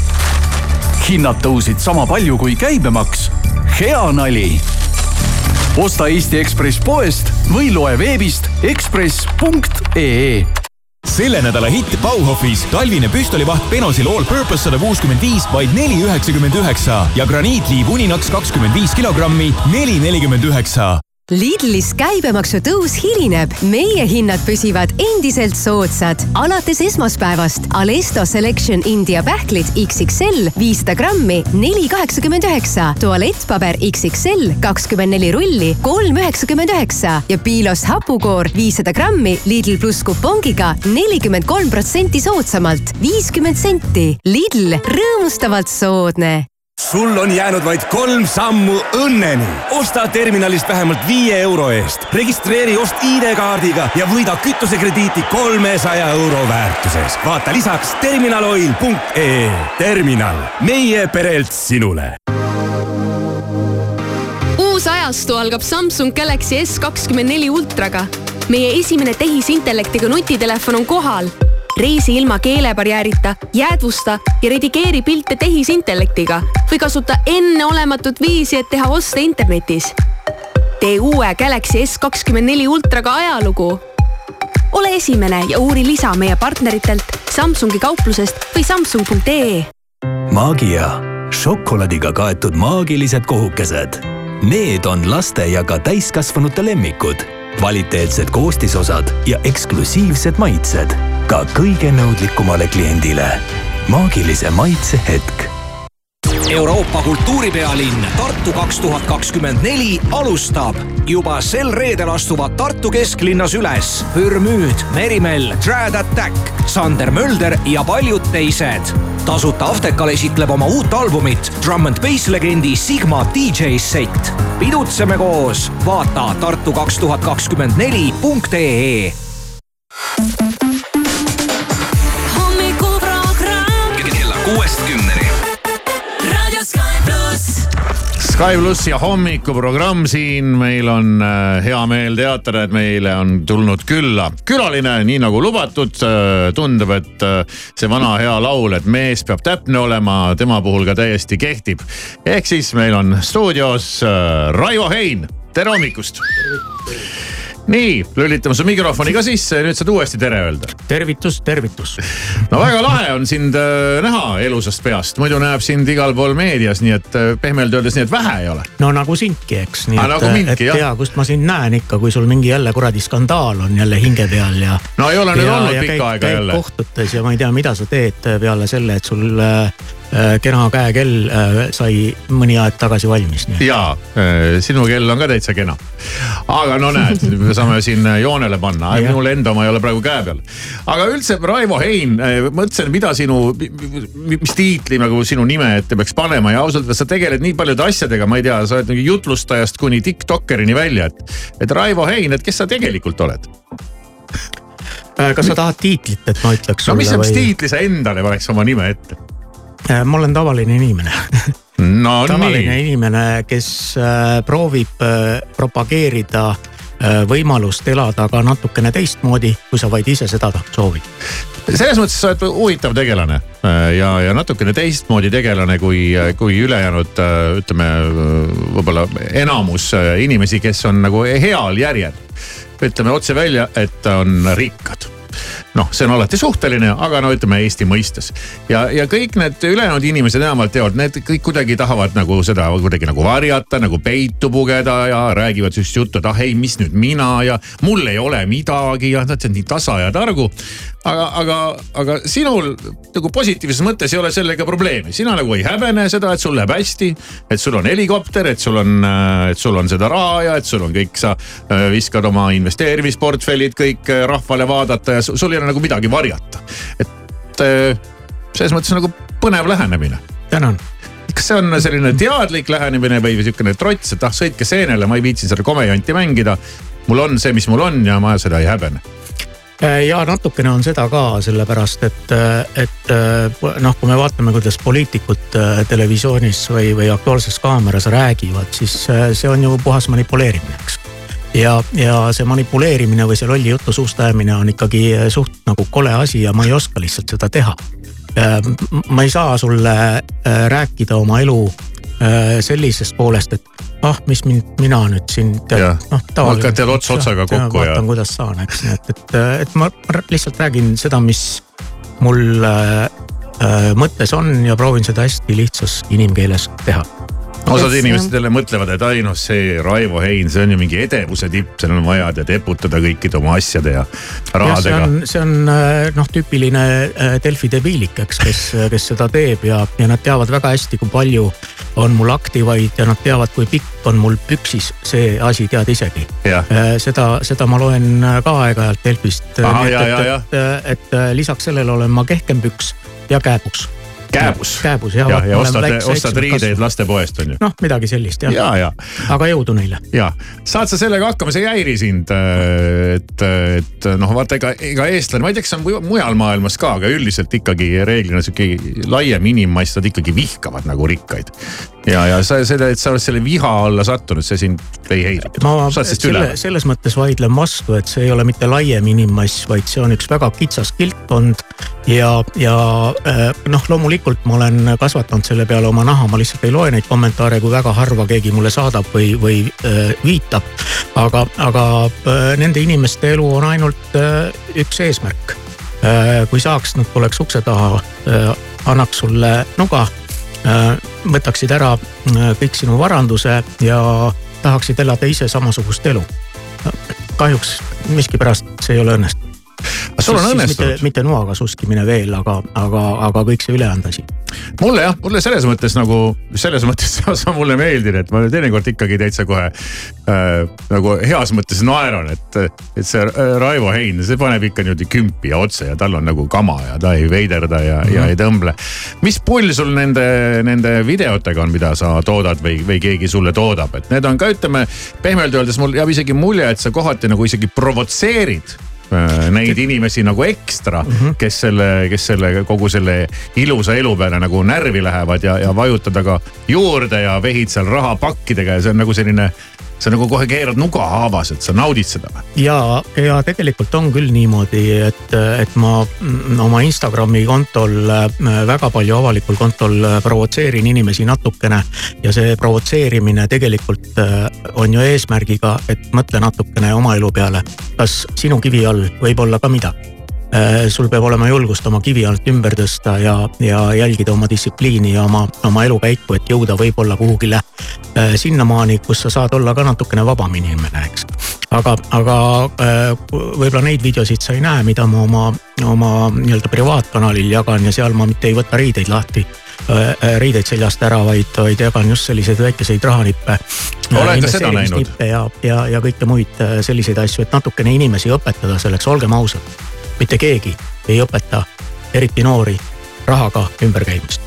[SPEAKER 23] Hinnad tõusid sama palju kui käibemaks. hea nali. osta Eesti Ekspress poest või loe veebist ekspress.ee
[SPEAKER 24] selle nädala hitt Bauhofis talvine püstolivaht Benosil All Purpose sada kuuskümmend viis vaid neli üheksakümmend üheksa ja graniitliiv Uninaks kakskümmend viis kilogrammi neli nelikümmend üheksa.
[SPEAKER 9] Lidlis käibemaksu tõus hilineb, meie hinnad püsivad endiselt soodsad. alates esmaspäevast Alesto Selection India pähklid XXL viissada grammi, neli kaheksakümmend üheksa. tualettpaber XXL kakskümmend neli rulli, kolm üheksakümmend üheksa ja Piilos hapukoor viissada grammi Lidl pluss kupongiga nelikümmend kolm protsenti soodsamalt, viiskümmend senti. Lidl, rõõmustavalt soodne
[SPEAKER 25] sul on jäänud vaid kolm sammu õnneni. osta terminalist vähemalt viie euro eest, registreeri ost ID-kaardiga ja võida kütusekrediiti kolmesaja euro väärtuses. vaata lisaks terminaloil.ee. terminal, meie perelt sinule
[SPEAKER 26] uus ajastu algab Samsung Galaxy S kakskümmend neli ultraga. meie esimene tehisintellektiga nutitelefon on kohal reisi ilma keelebarjäärita, jäädvusta ja redigeeri pilte tehisintellektiga või kasuta enneolematut viisi, et teha oste internetis. tee uue Galaxy S kakskümmend neli ultraga ajalugu. ole esimene ja uuri lisa meie partneritelt Samsungi kauplusest või samsung.ee.
[SPEAKER 27] Maagia, šokolaadiga kaetud maagilised kohukesed. Need on laste ja ka täiskasvanute lemmikud kvaliteetsed koostisosad ja eksklusiivsed maitsed ka kõige nõudlikumale kliendile. maagilise maitse hetk
[SPEAKER 14] Euroopa kultuuripealinn Tartu kaks tuhat kakskümmend neli alustab. juba sel reedel astuvad Tartu kesklinnas üles Pürmüüd, Merimell, Trad Attack, Sander Mölder ja paljud teised. tasuta Aftekal esitleb oma uut albumit Drum and Bass legendi Sigma DJ set. pidutseme koos, vaata Tartu kaks tuhat kakskümmend neli punkt ee
[SPEAKER 7] hommikuprogramm
[SPEAKER 22] kella kuuest kümneni.
[SPEAKER 7] Sky pluss
[SPEAKER 2] ja hommikuprogramm siin, meil on äh, hea meel teatada, et meile on tulnud külla külaline, nii nagu lubatud. tundub, et äh, see vana hea laul, et mees peab täpne olema, tema puhul ka täiesti kehtib. ehk siis meil on stuudios äh, Raivo Hein, tere hommikust. nii, lülitame su mikrofoni ka sisse ja nüüd saad uuesti tere öelda.
[SPEAKER 28] tervitus, tervitus.
[SPEAKER 2] no väga lahe on sind äh, näha elusast peast, muidu näeb sind igal pool meedias, nii et äh, pehmelt öeldes nii, et vähe ei ole.
[SPEAKER 28] no nagu sindki, eks. nii
[SPEAKER 2] Ah,
[SPEAKER 28] et
[SPEAKER 2] nagu, mindki, jah.
[SPEAKER 28] tea, kust ma sind näen ikka, kui sul mingi jälle kuradi skandaal on jälle hinge peal ja.
[SPEAKER 2] No ei ole nüüd olnud pikka aega jälle.
[SPEAKER 28] kohtutes ja ma ei tea, mida sa teed peale selle, et sul äh, kena käekell äh, sai mõni aeg tagasi valmis.
[SPEAKER 2] ja sinu kell on ka täitsa kena. aga no näed, me saame siin joonele panna, minul enda oma ei ole praegu käe peal. aga üldse, Raivo Hein, mõtlesin, mida sinu, mis tiitli nagu sinu nime ette peaks panema ja ausalt öeldes sa tegeled nii paljude asjadega, ma ei tea, sa oled nagu jutlustajast kuni tiktokkerini välja, et. et Raivo Hein, et kes sa tegelikult oled?
[SPEAKER 28] Äh, kas sa tahad tiitlit, et ma ütleks
[SPEAKER 2] no mis
[SPEAKER 28] sulle
[SPEAKER 2] see
[SPEAKER 28] või?
[SPEAKER 2] tiitli sa endale paneks oma nime ette?
[SPEAKER 28] Ma olen tavaline inimene.
[SPEAKER 2] no
[SPEAKER 28] tavaline
[SPEAKER 2] nii,
[SPEAKER 28] inimene, kes äh, proovib äh, propageerida äh, võimalust elada ka natukene teistmoodi, kui sa vaid ise seda soovid.
[SPEAKER 2] selles mõttes sa oled huvitav tegelane äh, ja, ja natukene teistmoodi tegelane kui, kui ülejäänud äh, ütleme võib-olla enamus äh, inimesi, kes on nagu heal järjel. ütleme otse välja, et on rikkad noh, see on alati suhteline, aga no ütleme Eesti mõistes. ja, ja kõik need ülejäänud inimesed enamalt teevad, need kõik kuidagi tahavad nagu seda kuidagi nagu varjata, nagu peitu pugeda ja räägivad sihukest juttu, et ah ei, mis nüüd mina ja mul ei ole midagi ja nad on nii tasa ja targu. aga, aga, aga sinul nagu positiivses mõttes ei ole sellega probleemi, sina nagu ei häbene seda, et sul läheb hästi. et sul on helikopter, et sul on, et sul on seda raha ja et sul on kõik, sa äh, viskad oma investeerimisportfellid kõik äh, rahvale vaadata ja sul ei ole nagu midagi varjata. et äh, selles mõttes nagu põnev lähenemine.
[SPEAKER 28] tänan.
[SPEAKER 2] kas see on selline teadlik lähenemine või sihukene trots, et ah sõitke seenele, ma ei viitsi seda komejanti mängida. mul on see, mis mul on ja ma seda ei häbene.
[SPEAKER 28] Äh, ja natukene on seda ka sellepärast, et, et äh, noh, kui me vaatame, kuidas poliitikud televisioonis või, või Aktuaalses Kaameras räägivad, siis see on ju puhas manipuleerimine, eks ja, ja see manipuleerimine või see lolli jutu suust ajamine on ikkagi suht nagu kole asi ja ma ei oska lihtsalt seda teha. ma ei saa sulle äh, rääkida oma elu äh, sellisest poolest, et ah, mis mind, mina nüüd siin tead, noh.
[SPEAKER 2] Hakkad tead ots otsaga kokku ja-
[SPEAKER 28] vaatan, kuidas saan, eks, nii et, et, et ma lihtsalt räägin seda, mis mul äh, äh, mõttes on ja proovin seda hästi lihtsas inimkeeles teha
[SPEAKER 2] osad inimesed jälle mõtlevad, et ai noh, see Raivo Hein, see on ju mingi edevuse tipp, seal on vaja tead eputada kõikide oma asjade ja
[SPEAKER 28] jah, see
[SPEAKER 2] rahadega
[SPEAKER 28] on, see on äh, noh, tüüpiline äh, Delfi debiilik, eks, kes, kes seda teeb ja, ja nad teavad väga hästi, kui palju on mul aktivaid ja nad teavad, kui pikk on mul püksis see asi, tead isegi. Seda, seda ma loen ka aeg-ajalt Delfist. Et, et, et, et lisaks sellele olen ma kehkem püks ja kääbus.
[SPEAKER 2] kääbus.
[SPEAKER 28] kääbus jah.
[SPEAKER 2] ja, ja ostad, ostad riideid lastepoest on ju.
[SPEAKER 28] noh, midagi sellist jah
[SPEAKER 2] ja, ja,
[SPEAKER 28] aga jõudu neile.
[SPEAKER 2] ja saad sa sellega hakkama, see ei häiri sind, et, et noh, vaata ega, ega eestlane, ma ei tea, kas see on mu- mujal maailmas ka, aga üldiselt ikkagi reeglina sihuke laiem inimmass, nad ikkagi vihkavad nagu rikkaid. ja, ja sa seda, et sa oled selle viha alla sattunud, see sind ei häiri.
[SPEAKER 28] ma selle,. selles mõttes vaidlen vastu, et see ei ole mitte laiem inimmass, vaid see on üks väga kitsas kildkond. ja, ja äh, noh, loomulikult ma olen kasvatanud selle peale oma naha, ma lihtsalt ei loe neid kommentaare, kui väga harva keegi mulle saadab või, või viitab. aga, aga nende inimeste elu on ainult üks eesmärk. kui saaks, nad tuleks ukse taha, annaks sulle nuga, võtaksid ära kõik sinu varanduse ja tahaksid elada ise samasugust elu. kahjuks miskipärast see ei ole õnnestunud.
[SPEAKER 2] Sul on õnnestunud?
[SPEAKER 28] mitte, mitte noaga suskimine veel, aga, aga, aga kõik see ülejäänud asi.
[SPEAKER 2] mulle jah, mulle selles mõttes nagu, selles mõttes (laughs) sa, sa mulle meeldid, et ma teinekord ikkagi täitsa kohe äh, nagu heas mõttes naeran, et, et see äh, Raivo Hein, see paneb ikka niimoodi kümpi ja otse ja tal on nagu kama ja ta ei veiderda ja mm, -hmm. ja ei tõmble. mis pull sul nende, nende videotega on, mida sa toodad või, või keegi sulle toodab, et need on ka ütleme pehmelt öeldes mul jääb isegi mulje, et sa kohati nagu isegi provotseerid neid inimesi nagu ekstra mm, -hmm. kes selle, kes selle kogu selle ilusa elu peale nagu närvi lähevad ja, ja vajutada ka juurde ja vehid seal rahapakkidega ja see on nagu selline. Sa nagu kohe keerad nuga haavas, et sa naudid seda või?
[SPEAKER 28] ja, ja tegelikult on küll niimoodi, et, et ma mm, oma Instagrami kontol äh, väga palju avalikul kontol äh, provotseerin inimesi natukene. ja see provotseerimine tegelikult äh, on ju eesmärgiga, et mõtle natukene oma elu peale. kas sinu kivi all võib olla ka midagi? Sul peab olema julgust oma kivi alt ümber tõsta ja, ja jälgida oma distsipliini ja oma, oma elukäiku, et jõuda võib-olla kuhugile äh, sinnamaani, kus sa saad olla ka natukene vabam inimene, eks. aga, aga äh, võib-olla neid videosid sa ei näe, mida ma oma, oma nii-öelda privaatkanalil jagan ja seal ma mitte ei võta riideid lahti äh, riideid seljast ära, vaid, vaid jagan just selliseid väikeseid rahanippe.
[SPEAKER 2] Olen ka seda näinud.
[SPEAKER 28] ja, ja, ja kõike muid äh, selliseid asju, et natukene inimesi õpetada selleks, olgem ausad. Mitte keegi ei õpeta, eriti noori, rahaga ümberkäimist.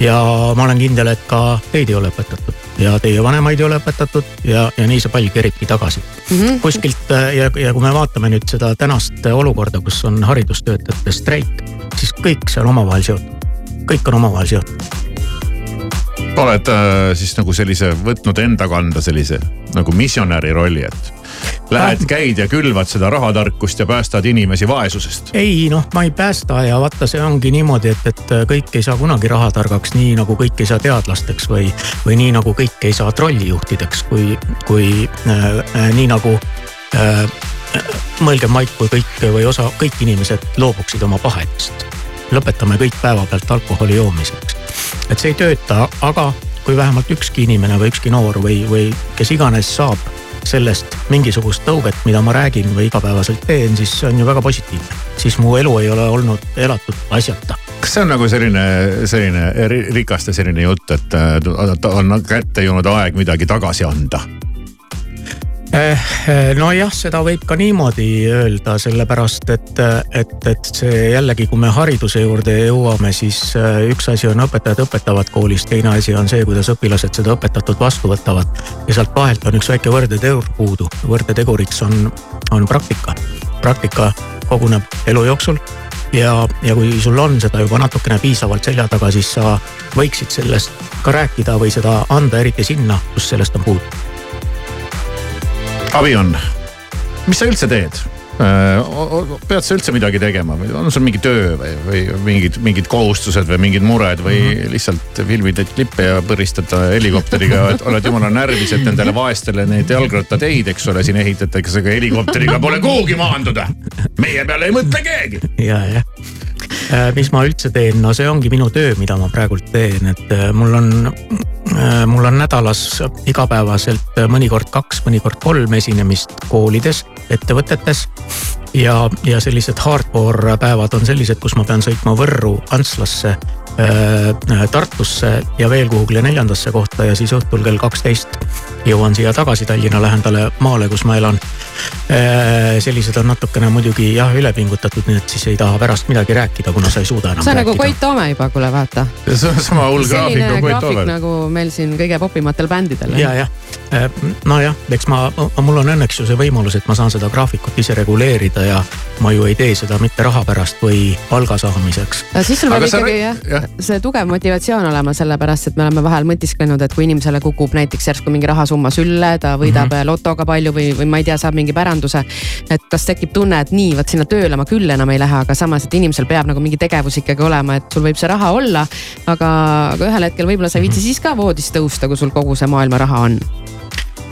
[SPEAKER 28] ja ma olen kindel, et ka teid ei ole õpetatud ja teie vanemaid ei ole õpetatud ja, ja nii see pall keribki tagasi mm. -hmm. kuskilt ja, ja kui me vaatame nüüd seda tänast olukorda, kus on haridustöötajate streik, siis kõik see on omavahel seotud, kõik on omavahel seotud.
[SPEAKER 2] Oled äh, siis nagu sellise võtnud enda kanda sellise nagu missionäri rolli, et lähed, käid ja külvad seda rahatarkust ja päästad inimesi vaesusest.
[SPEAKER 28] ei noh, ma ei päästa ja vaata, see ongi niimoodi, et, et kõik ei saa kunagi rahatargaks, nii nagu kõik ei saa teadlasteks või, või nii nagu kõik ei saa trollijuhtideks, kui, kui äh, äh, nii nagu äh, mõelgem Mait, kui kõik või osa, kõik inimesed loobuksid oma pahetest. Lõpetame kõik päevapealt alkoholi joomiseks. et see ei tööta, aga kui vähemalt ükski inimene või ükski noor või, või kes iganes saab sellest mingisugust tõuget, mida ma räägin või igapäevaselt teen, siis see on ju väga positiivne. siis mu elu ei ole olnud elatud asjata
[SPEAKER 2] kas see on nagu selline, selline rikaste selline jutt, et on kätte jõudnud aeg midagi tagasi anda?
[SPEAKER 28] Eh, nojah, seda võib ka niimoodi öelda, sellepärast et, et, et see jällegi, kui me hariduse juurde jõuame, siis eh, üks asi on õpetajad õpetavad koolis, teine asi on see, kuidas õpilased seda õpetatut vastu võtavad. ja sealt vahelt on üks väike võrdetegur puudu, võrdeteguriks on, on praktika. praktika koguneb elu jooksul ja, ja kui sul on seda juba natukene piisavalt selja taga, siis sa võiksid sellest ka rääkida või seda anda, eriti sinna, kus sellest on puudu
[SPEAKER 2] Abion, mis sa üldse teed? Pead sa üldse midagi tegema või on sul mingi töö või, või mingid, mingid kohustused või mingid mured või mm -hmm. lihtsalt filmid neid klippe ja põristad helikopteriga, oled jumala närvis, et nendele vaestele neid jalgrattateid, eks ole, siin ehitatakse, aga helikopteriga pole kuhugi maanduda. meie peale ei mõtle keegi.
[SPEAKER 28] ja, jah mis ma üldse teen, no see ongi minu töö, mida ma praegult teen, et äh, mul on, äh, mul on nädalas igapäevaselt mõnikord kaks, mõnikord kolm esinemist koolides, ettevõtetes. ja, ja sellised hardcore päevad on sellised, kus ma pean sõitma Võrru, Antslasse Tartusse ja veel kuhugile neljandasse kohta ja siis õhtul kell kaksteist jõuan siia tagasi Tallinna lähedale maale, kus ma elan. Äh, sellised on natukene muidugi jah üle pingutatud, nii et siis ei taha pärast midagi rääkida, kuna sa ei suuda enam
[SPEAKER 3] see on nagu
[SPEAKER 28] rääkida.
[SPEAKER 3] Koit Toome juba, kuule vaata.
[SPEAKER 2] see on sama hull graafik nagu Koit
[SPEAKER 3] graafik
[SPEAKER 2] Toomel.
[SPEAKER 3] nagu meil siin kõige popimatel bändidel.
[SPEAKER 28] ja, jah, nojah, eks ma, mul on õnneks ju see võimalus, et ma saan seda graafikut ise reguleerida ja ma ju ei tee seda mitte raha pärast või palga saamiseks.
[SPEAKER 3] siis sul peab ikkagi jah. ja. See tugev motivatsioon olema, sellepärast et me oleme vahel mõtisklenud, et kui inimesele kukub näiteks järsku mingi rahasumma sülle, ta võidab mm -hmm. lotoga palju või, või ma ei tea, saab mingi päranduse. et kas tekib tunne, et nii, vot sinna tööle ma küll enam ei lähe, aga samas, et inimesel peab nagu mingi tegevus ikkagi olema, et sul võib see raha olla. aga, aga ühel hetkel võib-olla sa ei viitsi siis ka voodist tõusta, kui sul kogu see maailma raha on.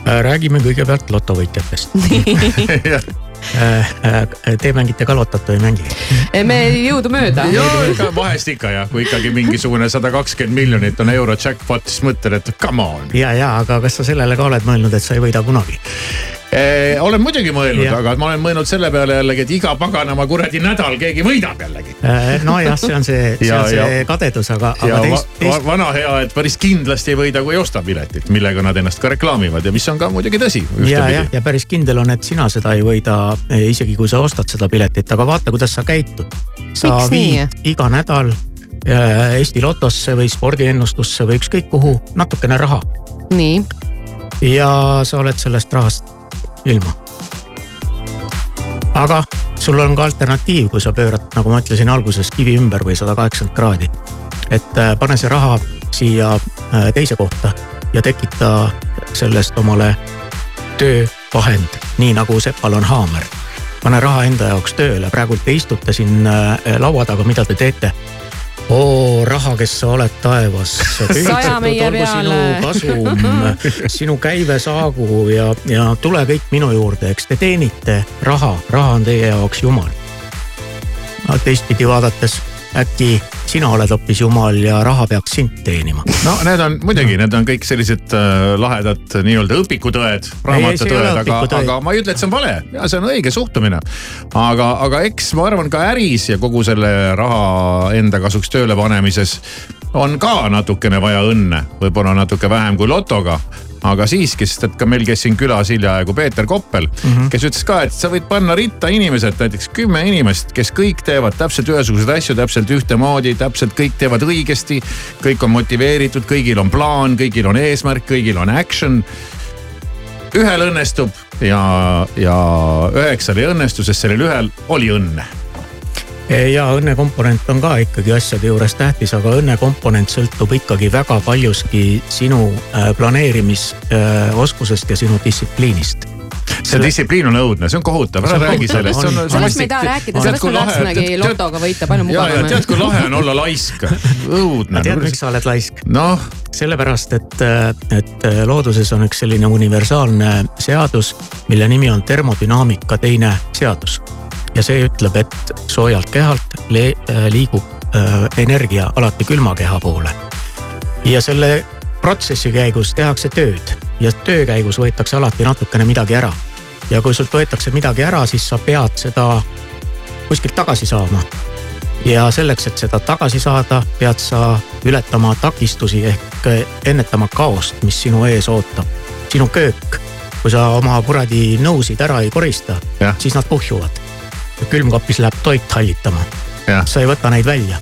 [SPEAKER 28] Äh, räägime kõigepealt lotovõitjatest (laughs) (laughs) Te mängite ka lotot või ei mängi?
[SPEAKER 3] me jõudumööda.
[SPEAKER 2] ja ikka vahest ikka jah, kui ikkagi mingisugune sada kakskümmend miljonit on euro jackpot, siis mõtled, et come on.
[SPEAKER 28] ja, ja aga kas sa sellele ka oled mõelnud, et sa ei võida kunagi?
[SPEAKER 2] Eh, olen muidugi mõelnud, aga ma olen mõelnud selle peale jällegi, et iga paganama kuradi nädal keegi võidab jällegi.
[SPEAKER 28] Äh, nojah, see on see, see
[SPEAKER 2] Ja-
[SPEAKER 28] on see
[SPEAKER 2] ja-
[SPEAKER 28] kadedus, aga, aga teist,
[SPEAKER 2] va,
[SPEAKER 28] teist
[SPEAKER 2] vana hea, et päris kindlasti ei võida, kui ei osta piletit, millega nad ennast ka reklaamivad ja mis on ka muidugi tõsi.
[SPEAKER 28] ja, jah, ja päris kindel on, et sina seda ei võida, isegi kui sa ostad seda piletit, aga vaata, kuidas sa käitud. sa
[SPEAKER 3] Miks nii?
[SPEAKER 28] viid iga nädal Eesti Lotosse või spordiennustusse või ükskõik kuhu natukene raha
[SPEAKER 3] nii,
[SPEAKER 28] ja sa oled sellest rahast ilma. aga sul on ka alternatiiv, kui sa pöörad, nagu ma ütlesin alguses, kivi ümber või sada kaheksakümmend kraadi. et äh, pane see raha siia äh, teise kohta ja tekita sellest omale töövahend, nii nagu Sepal on haamer. pane raha enda jaoks tööle, praegult te istute siin äh, laua taga, mida te teete? Oo raha, kes sa oled taevas. (laughs) (laughs) Kasum, sinu käive saagu ja, ja tule kõik minu juurde, eks te teenite raha, raha on teie jaoks jumal. teistpidi vaadates äkki sina oled hoopis jumal ja raha peaks sind teenima.
[SPEAKER 2] no need on muidugi, need on kõik sellised äh, lahedad nii-öelda õpikutõed, raamatutõed, aga, aga ma ei ütle, et see on vale ja see on õige suhtumine. aga, aga eks ma arvan ka äris ja kogu selle raha enda kasuks tööle panemises on ka natukene vaja õnne, võib-olla natuke vähem kui lotoga aga siiski, sest et ka meil käis siin külas hiljaaegu Peeter Koppel mm. -hmm. kes ütles ka, et sa võid panna ritta inimesed, näiteks kümme inimest, kes kõik teevad täpselt ühesuguseid asju täpselt ühtemoodi, täpselt kõik teevad õigesti. kõik on motiveeritud, kõigil on plaan, kõigil on eesmärk, kõigil on action. ühel õnnestub ja, ja üheksal ei õnnestu, sest sellel ühel oli õnne
[SPEAKER 29] ja õnnekomponent on ka ikkagi asjade juures tähtis, aga õnnekomponent sõltub ikkagi väga paljuski sinu äh, planeerimisoskusest ja sinu distsipliinist
[SPEAKER 2] see distsipliin on õudne, see on kohutav, ära räägi sellest.
[SPEAKER 3] sellest me ei taha rääkida, sellest me tahtsimegi lotoga võita, palju mugavam.
[SPEAKER 2] tead, kui lahe on olla laisk, õudne.
[SPEAKER 29] tead, miks sa oled laisk?
[SPEAKER 2] noh.
[SPEAKER 29] sellepärast, et, et looduses on üks selline universaalne seadus, mille nimi on termodünaamika teine seadus. Ja see ütleb, et soojalt kehalt liigub äh, energia alati külma keha poole. ja selle protsessi käigus tehakse tööd ja töö käigus võetakse alati natukene midagi ära. ja kui sult võetakse midagi ära, siis sa pead seda kuskilt tagasi saama. ja selleks, et seda tagasi saada, pead sa ületama takistusi ehk ennetama kaost, mis sinu ees ootab. sinu köök, kui sa oma kuradi nõusid ära ei korista, siis nad puhjuvad. Külmkapis läheb toit hallitama. sa ei võta neid välja,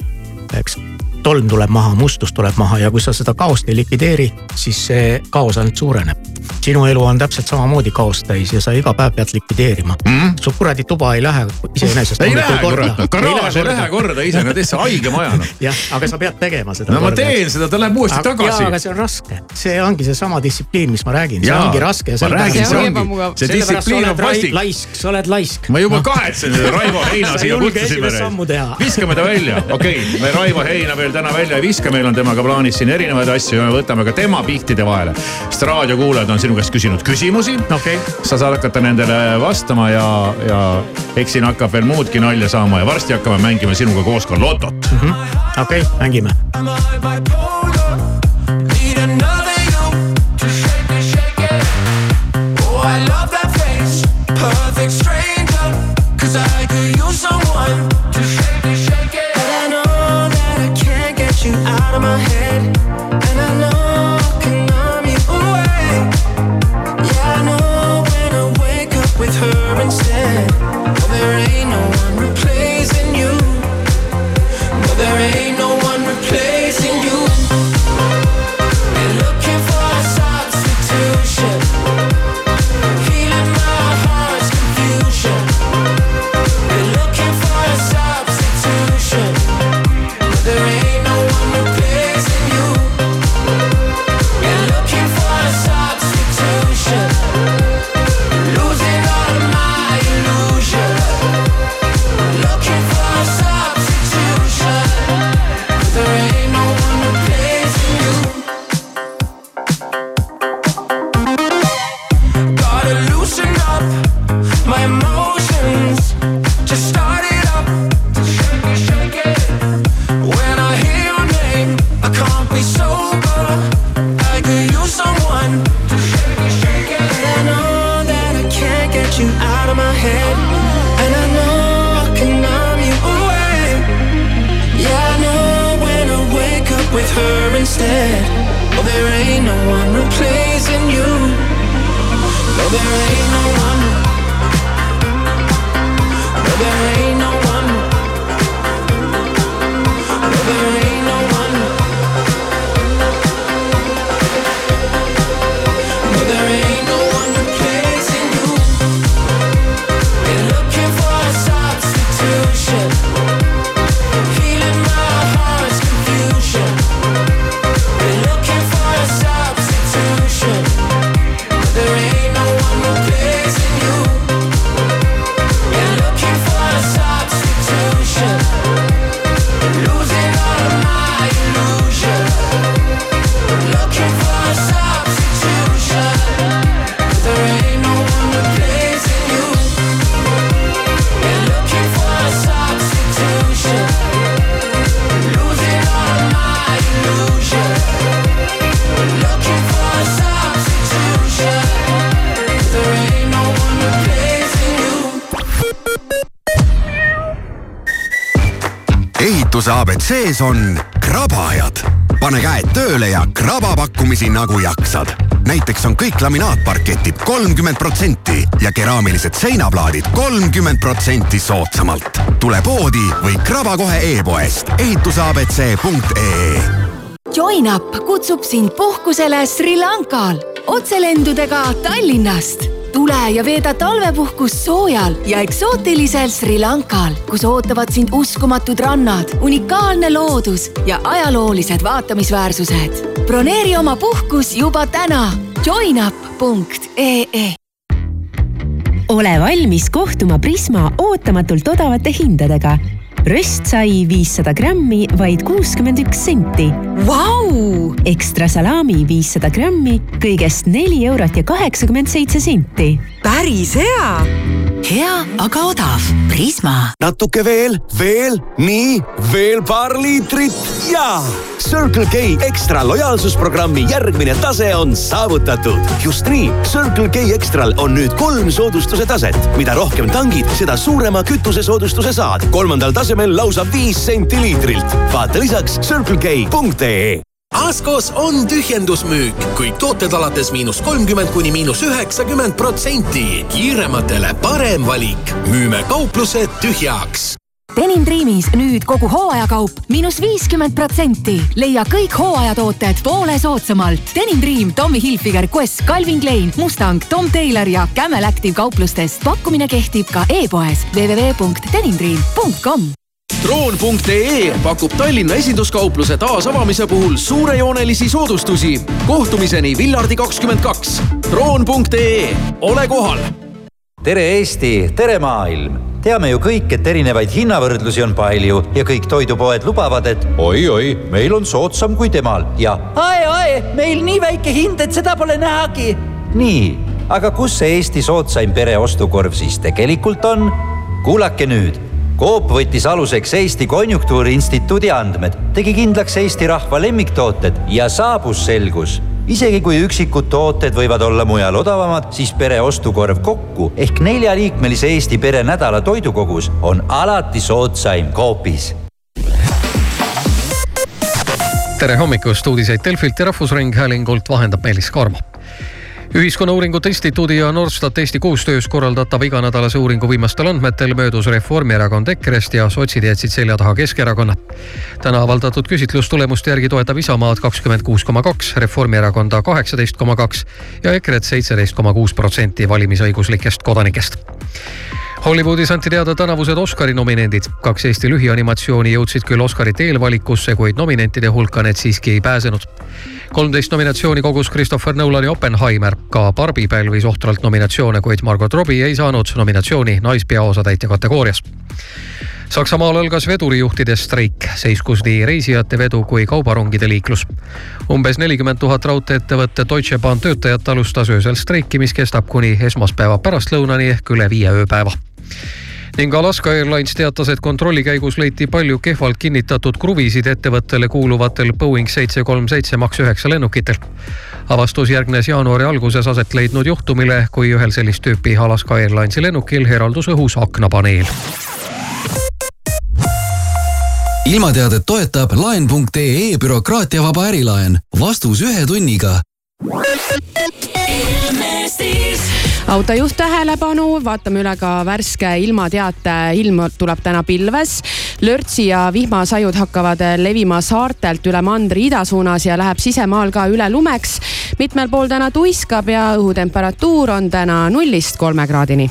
[SPEAKER 29] eks tolm tuleb maha, mustus tuleb maha ja kui sa seda kaost ei likvideeri, siis see kaos ainult suureneb. Sinu elu on täpselt samamoodi kaost täis ja sa iga päev pead likvideerima mm.. su kuradi tuba ei lähe iseenesest.
[SPEAKER 2] ei lähe korda, garaaž ei lähe korda iseenesest, see haige maja noh. (laughs)
[SPEAKER 29] jah, aga sa pead tegema seda.
[SPEAKER 2] no ma teen seda, ta läheb uuesti aga, tagasi.
[SPEAKER 29] aga see on raske, see ongi seesama distsipliin, mis ma räägin, see ongi raske.
[SPEAKER 2] ma räägin, see ongi, see distsipliin on vastik.
[SPEAKER 29] laisk, sa oled laisk.
[SPEAKER 2] ma juba kahetsen seda Raivo Heina siia kutsusime. viskame ta välja, okei okay,, me Raivo Heina veel täna välja ei viska, meil on temaga plaanis siin erinevaid asju ja me võtame ka tema pihtide vahele. sest raadiokuulajad on sinu käest küsinud küsimusi
[SPEAKER 29] okay..
[SPEAKER 2] sa saad hakata nendele vastama ja, ja eks siin hakkab veel muudki nalja saama ja varsti hakkame mängima sinuga koos ka lotot
[SPEAKER 29] mm -hmm.. okei okay,, mängime. To. Oh, perfect stranger. Cause I could use someone to shake it, shake it. But I know that I can't get you out of my head.
[SPEAKER 15] Ehituse abc-s on krabajad. pane käed tööle ja kraba pakkumisi nagu jaksad. näiteks on kõik laminaatparketid kolmkümmend protsenti ja keraamilised seinaplaadid kolmkümmend protsenti soodsamalt. tule poodi või kraba kohe e-poest ehituseabc.ee
[SPEAKER 6] JoinUp kutsub sind puhkusele Sri Lankal otselendudega Tallinnast. Tule ja veeda talvepuhkus soojal ja eksootilisel Sri Lankal, kus ootavad sind uskumatud rannad, unikaalne loodus ja ajaloolised vaatamisväärsused. broneeri oma puhkus juba täna joinup.ee
[SPEAKER 9] ole valmis kohtuma Prisma ootamatult odavate hindadega. Röstsai viissada grammi, vaid kuuskümmend üks senti. Vau! ekstra salami viissada grammi, kõigest neli eurot ja kaheksakümmend seitse senti.
[SPEAKER 16] päris hea. Hea, aga odav. Prisma.
[SPEAKER 25] natuke veel, veel, nii, veel paar liitrit ja Circle K Extra lojaalsusprogrammi järgmine tase on saavutatud. just nii, Circle K Extral on nüüd kolm soodustuse taset. mida rohkem tangid, seda suurema kütusesoodustuse saad. kolmandal tasemel lausa viis senti liitrilt. vaata lisaks circlek.ee
[SPEAKER 13] Askos on tühjendusmüük, kõik tooted alates miinus kolmkümmend kuni miinus üheksakümmend protsenti. kiirematele parem valik. müüme kauplused tühjaks
[SPEAKER 6] Denim Dreamis nüüd kogu hooajakaup miinus viiskümmend protsenti. leia kõik hooajatooted poole soodsamalt. Denim Dream, Tommy Hilfiger, Quest, Calvin Klein, Mustang, Tom Taylor ja Camel Active kauplustest. pakkumine kehtib ka e-poes www.denimdream.com
[SPEAKER 14] droon.ee pakub Tallinna esinduskaupluse taasavamise puhul suurejoonelisi soodustusi. kohtumiseni Villardi kakskümmend kaks. droon.ee, ole kohal.
[SPEAKER 30] tere Eesti, tere maailm teame ju kõik, et erinevaid hinnavõrdlusi on palju ja kõik toidupoed lubavad, et oi-oi, meil on soodsam kui temal ja
[SPEAKER 31] ai-ai, meil nii väike hind, et seda pole nähagi.
[SPEAKER 30] nii, aga kus see Eesti soodsaim pereostukorv siis tegelikult on? kuulake nüüd Coop võttis aluseks Eesti Konjunktuuriinstituudi andmed, tegi kindlaks Eesti rahva lemmiktooted ja saabus selgus. isegi kui üksikud tooted võivad olla mujal odavamad, siis pere ostukorv kokku ehk neljaliikmelise Eesti pere nädala toidukogus on alati soodsaim Coopis
[SPEAKER 17] tere hommikust, uudiseid Delfilt ja Rahvusringhäälingult vahendab Meelis Karmo ühiskonnauuringute instituudi ja Norstat Eesti koostöös korraldatav iganädalase uuringu viimastel andmetel möödus Reformierakond EKRE-st ja sotsid jätsid selja taha Keskerakonna. täna avaldatud küsitlustulemuste järgi toetab Isamaad kakskümmend kuus koma kaks, Reformierakonda kaheksateist koma kaks ja EKRE-t seitseteist koma kuus protsenti valimisõiguslikest kodanikest Hollywoodis anti teada tänavused Oscari nominendid. kaks Eesti lühianimatsiooni jõudsid küll Oscarite eelvalikusse, kuid nominentide hulka need siiski ei pääsenud. Kolmteist nominatsiooni kogus Christopher Nolani Oppenheimer, ka Barbi pälvis ohtralt nominatsioone, kuid Margot Robbie ei saanud nominatsiooni naispeaosatäitja kategoorias. Saksamaal algas vedurijuhtide streik, seiskus nii reisijate vedu kui kaubarongide liiklus. umbes nelikümmend tuhat raudtee-ettevõtte Deutsche Bahn töötajat alustas öösel streiki, mis kestab kuni esmaspäeva pärastlõunani ehk üle viie ööpäeva ning Alaska Airlines teatas, et kontrolli käigus leiti palju kehvalt kinnitatud kruvisid ettevõttele kuuluvatel Boeing seitse kolm seitse Max üheksa lennukitel. avastus järgnes jaanuari alguses aset leidnud juhtumile, kui ühel sellist tüüpi Alaska Airlinesi lennukil eraldus õhus aknapaneel
[SPEAKER 11] ilmateadet toetab laen.ee bürokraatiavaba ärilaen. vastus ühe tunniga
[SPEAKER 3] autojuht tähelepanu, vaatame üle ka värske ilmateate. ilm tuleb täna pilves. lörtsi ja vihmasajud hakkavad levima saartelt üle mandri idasuunas ja läheb sisemaal ka üle lumeks. mitmel pool täna tuiskab ja õhutemperatuur on täna nullist kolme kraadini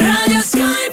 [SPEAKER 8] Радио Sky.